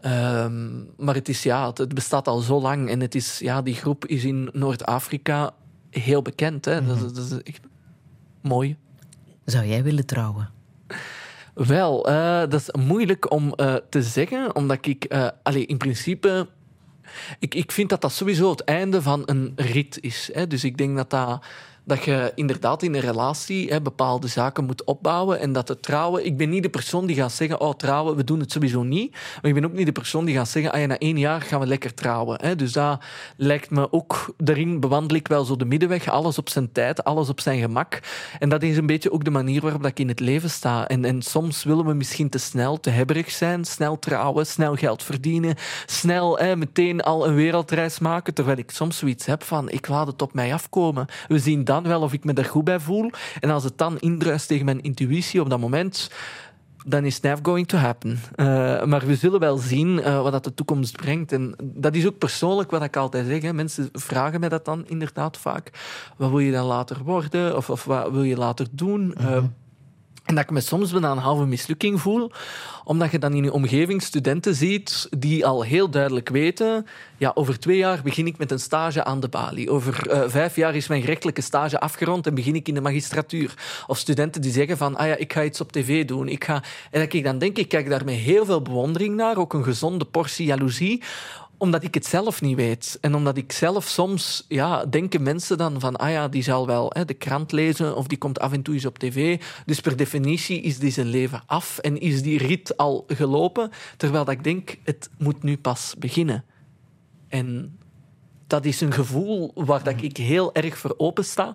Ehm, maar het, is, ja, het, bestaat al zo lang en het is, ja, die groep is in Noord-Afrika heel bekend. Hè. Dat, is- dat is echt mooi. Zou jij willen trouwen? Wel, eh, dat is moeilijk om eh, te zeggen, omdat ik eh allee, in principe. Ik, ik vind dat dat sowieso het einde van een rit is. Hè. Dus ik denk dat, dat, dat je inderdaad in een relatie hè, bepaalde zaken moet opbouwen. En dat het trouwen. Ik ben niet de persoon die gaat zeggen: Oh, trouwen, we doen het sowieso niet. Maar ik ben ook niet de persoon die gaat zeggen: ah, ja, Na één jaar gaan we lekker trouwen. Hè. Dus dat lijkt me ook. Daarin bewandel ik wel zo de middenweg. Alles op zijn tijd, alles op zijn gemak. En dat is een beetje ook de manier waarop dat ik in het leven sta. En, en soms willen we misschien te snel, te hebberig zijn. Snel trouwen, snel geld verdienen. Snel hè, meteen al een wereldreis maken. Terwijl ik soms zoiets heb van, ik laat het op mij afkomen. We zien dan wel of ik me er goed bij voel. En als het dan indruist tegen mijn intuïtie op dat moment dan is het never going to happen. Eh, maar we zullen wel zien eh, wat dat de toekomst brengt. En dat is ook persoonlijk wat ik altijd zeg. Hè. Mensen vragen mij dat dan inderdaad vaak. Wat wil je dan later worden? Of, of wat wil je later doen? Eh, en dat ik me soms bijna een halve mislukking voel, omdat je dan in je omgeving studenten ziet die al heel duidelijk weten, ja, over twee jaar begin ik met een stage aan de balie. Over eh, vijf jaar is mijn gerechtelijke stage afgerond en begin ik in de magistratuur. Of studenten die zeggen van, ah ja, ik ga iets op tv doen. Ik ga... En dat ik dan denk, ik kijk daar met heel veel bewondering naar, ook een gezonde portie jaloezie, omdat ik het zelf niet weet. En omdat ik zelf soms, ja, denken mensen dan van, ah ja, die zal wel hè, de krant lezen of die komt af en toe eens op tv. Dus per definitie is die zijn leven af en is die rit al gelopen. Terwijl dat ik denk, het moet nu pas beginnen. En dat is een gevoel waar dat ik heel erg voor open sta.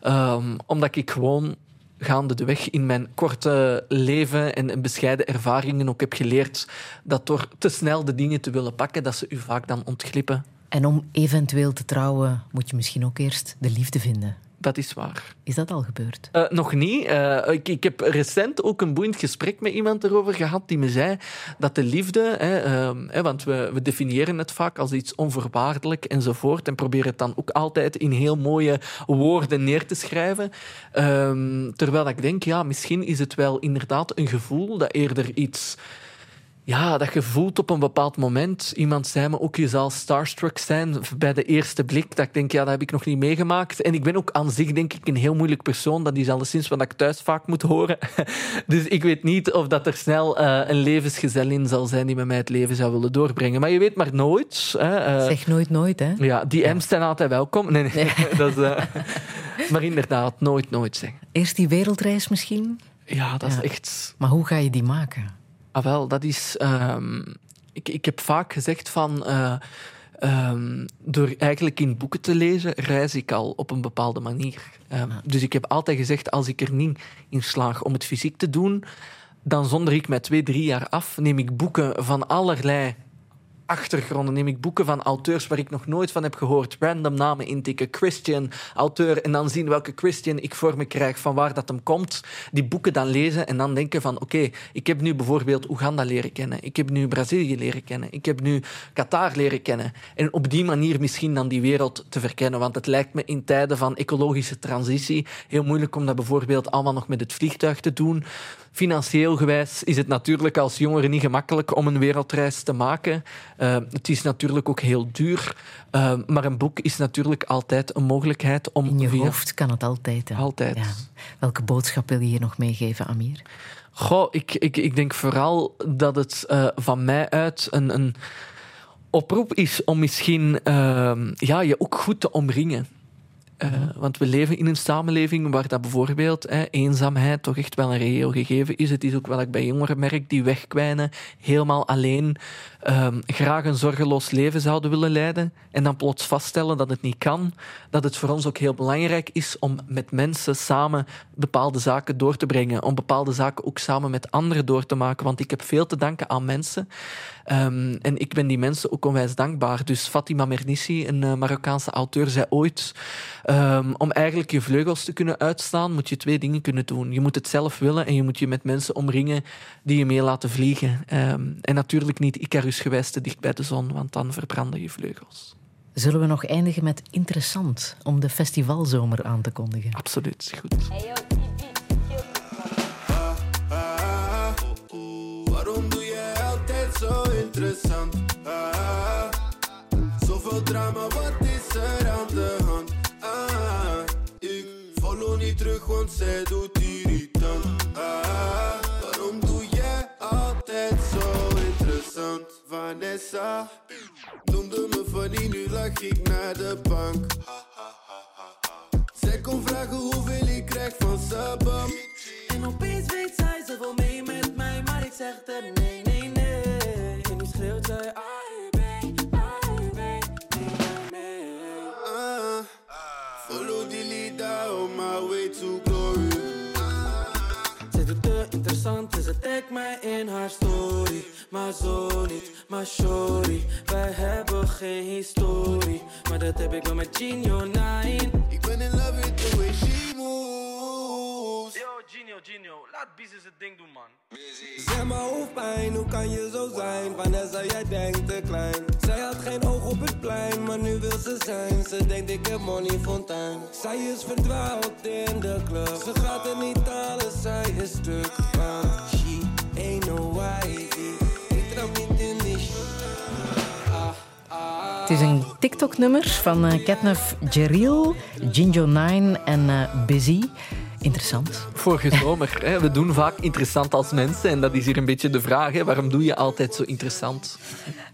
Ehm, omdat ik gewoon gaande de weg in mijn korte leven en, en bescheiden ervaringen ook heb geleerd dat door te snel de dingen te willen pakken, dat ze u vaak dan ontglippen. En om eventueel te trouwen, moet je misschien ook eerst de liefde vinden. Dat is waar. Is dat al gebeurd? Eh, nog niet. Eh, ik, ik heb recent ook een boeiend gesprek met iemand erover gehad die me zei dat de liefde, hè, ehm, hè, want we, we definiëren het vaak als iets onvoorwaardelijk enzovoort en proberen het dan ook altijd in heel mooie woorden neer te schrijven. Ehm, terwijl ik denk, ja, misschien is het wel inderdaad een gevoel dat eerder iets ja, dat je voelt op een bepaald moment. Iemand zei me ook, je zal starstruck zijn bij de eerste blik. Dat ik denk, ja, dat heb ik nog niet meegemaakt. En ik ben ook aan zich, denk ik, een heel moeilijk persoon. Dat is alleszins wat ik thuis vaak moet horen. Dus ik weet niet of dat er snel uh, een levensgezellin zal zijn die met mij het leven zou willen doorbrengen. Maar je weet maar nooit. Hè, uh, zeg nooit nooit, hè? Ja, die M's zijn altijd welkom. Nee, nee. nee. dat is, uh, maar inderdaad, nooit, nooit zeggen. Eerst die wereldreis misschien? Ja, dat ja. is echt... Maar hoe ga je die maken? Ah, wel, dat is. Um, ik, ik heb vaak gezegd van. Uh, um, door eigenlijk in boeken te lezen, reis ik al op een bepaalde manier. Um, ah. Dus ik heb altijd gezegd: als ik er niet in slaag om het fysiek te doen, dan zonder ik mij twee, drie jaar af, neem ik boeken van allerlei achtergronden neem ik boeken van auteurs waar ik nog nooit van heb gehoord. Random namen intikken, Christian, auteur. En dan zien welke Christian ik voor me krijg, van waar dat hem komt. Die boeken dan lezen en dan denken van... Oké, ik heb nu bijvoorbeeld Oeganda leren kennen. Ik heb nu Brazilië leren kennen. Ik heb nu Qatar leren kennen. En op die manier misschien dan die wereld te verkennen. Want het lijkt me in tijden van ecologische transitie heel moeilijk om dat bijvoorbeeld allemaal nog met het vliegtuig te doen. Financieel gewijs is het natuurlijk als jongere niet gemakkelijk om een wereldreis te maken. Uh, het is natuurlijk ook heel duur. Uh, maar een boek is natuurlijk altijd een mogelijkheid om... In je via... hoofd kan het altijd. Hè? Altijd. Ja. Welke boodschap wil je hier nog meegeven, Amir? Goh, ik, ik, ik denk vooral dat het uh, van mij uit een, een oproep is om misschien ja, je ook goed te omringen. Uh, want we leven in een samenleving waar dat bijvoorbeeld hè, eenzaamheid toch echt wel een reëel gegeven is. Het is ook wat ik bij jongeren merk die wegkwijnen, helemaal alleen, um, graag een zorgeloos leven zouden willen leiden en dan plots vaststellen dat het niet kan. Dat het voor ons ook heel belangrijk is om met mensen samen bepaalde zaken door te brengen, om bepaalde zaken ook samen met anderen door te maken. Want ik heb veel te danken aan mensen. Um, en ik ben die mensen ook onwijs dankbaar. Dus Fatima Mernissi, een uh, Marokkaanse auteur, zei ooit... Um, om eigenlijk je vleugels te kunnen uitstaan, moet je twee dingen kunnen doen. Je moet het zelf willen en je moet je met mensen omringen die je mee laten vliegen. En natuurlijk niet Icarus-gewijs te dicht bij de zon, want dan verbranden je vleugels. Zullen we nog eindigen met interessant om de festivalzomer aan te kondigen? Absoluut, goed. Hey, yo. zo interessant. Ah, zoveel drama, wat is er aan de hand? Ah, ik follow niet terug, want zij doet Vanessa noemde me funny, nu lag ik naar de bank. Zij kon vragen hoeveel ik krijg van sabam. En opeens weet zij, ze wil mee met mij, maar ik zeg er nee, nee, nee. schreeuwt zij AUB, AUB, nee, nee. Ah, follow the leader on my way interessant, dus ze tagt mij in haar story. Maar zo niet, maar sorry. Wij hebben geen historie. Maar dat heb ik wel met Gino 9. Ik ben in love with the way she moves. Yo, Gino, Gino, laat business het ding doen, man. Zeg maar hoofdpijn, hoe kan je zo zijn? Vanessa, jij denkt te klein. Zij had geen oog op het plein, maar nu wil ze zijn. Ze denkt ik heb money fontein. Zij is verdwaald in de club. Ze gaat er niet halen, zij is stuk. Want she ain't no wifey. Ik trap niet in die Het is een TikTok-nummer van uh, Catnaf Jeril, Jinjo 9 en uh, Busy. Interessant. Vorige zomer. Hè. We doen vaak interessant als mensen. En dat is hier een beetje de vraag. Hè. Waarom doe je altijd zo interessant?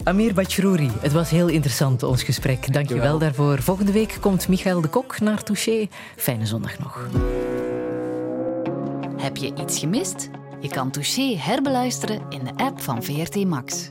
Amir Bachrouri, het was heel interessant, ons gesprek. Dank je wel daarvoor. Volgende week komt Michael de Kok naar Touché. Fijne zondag nog. Heb je iets gemist? Je kan Touché herbeluisteren in de app van VRT Max.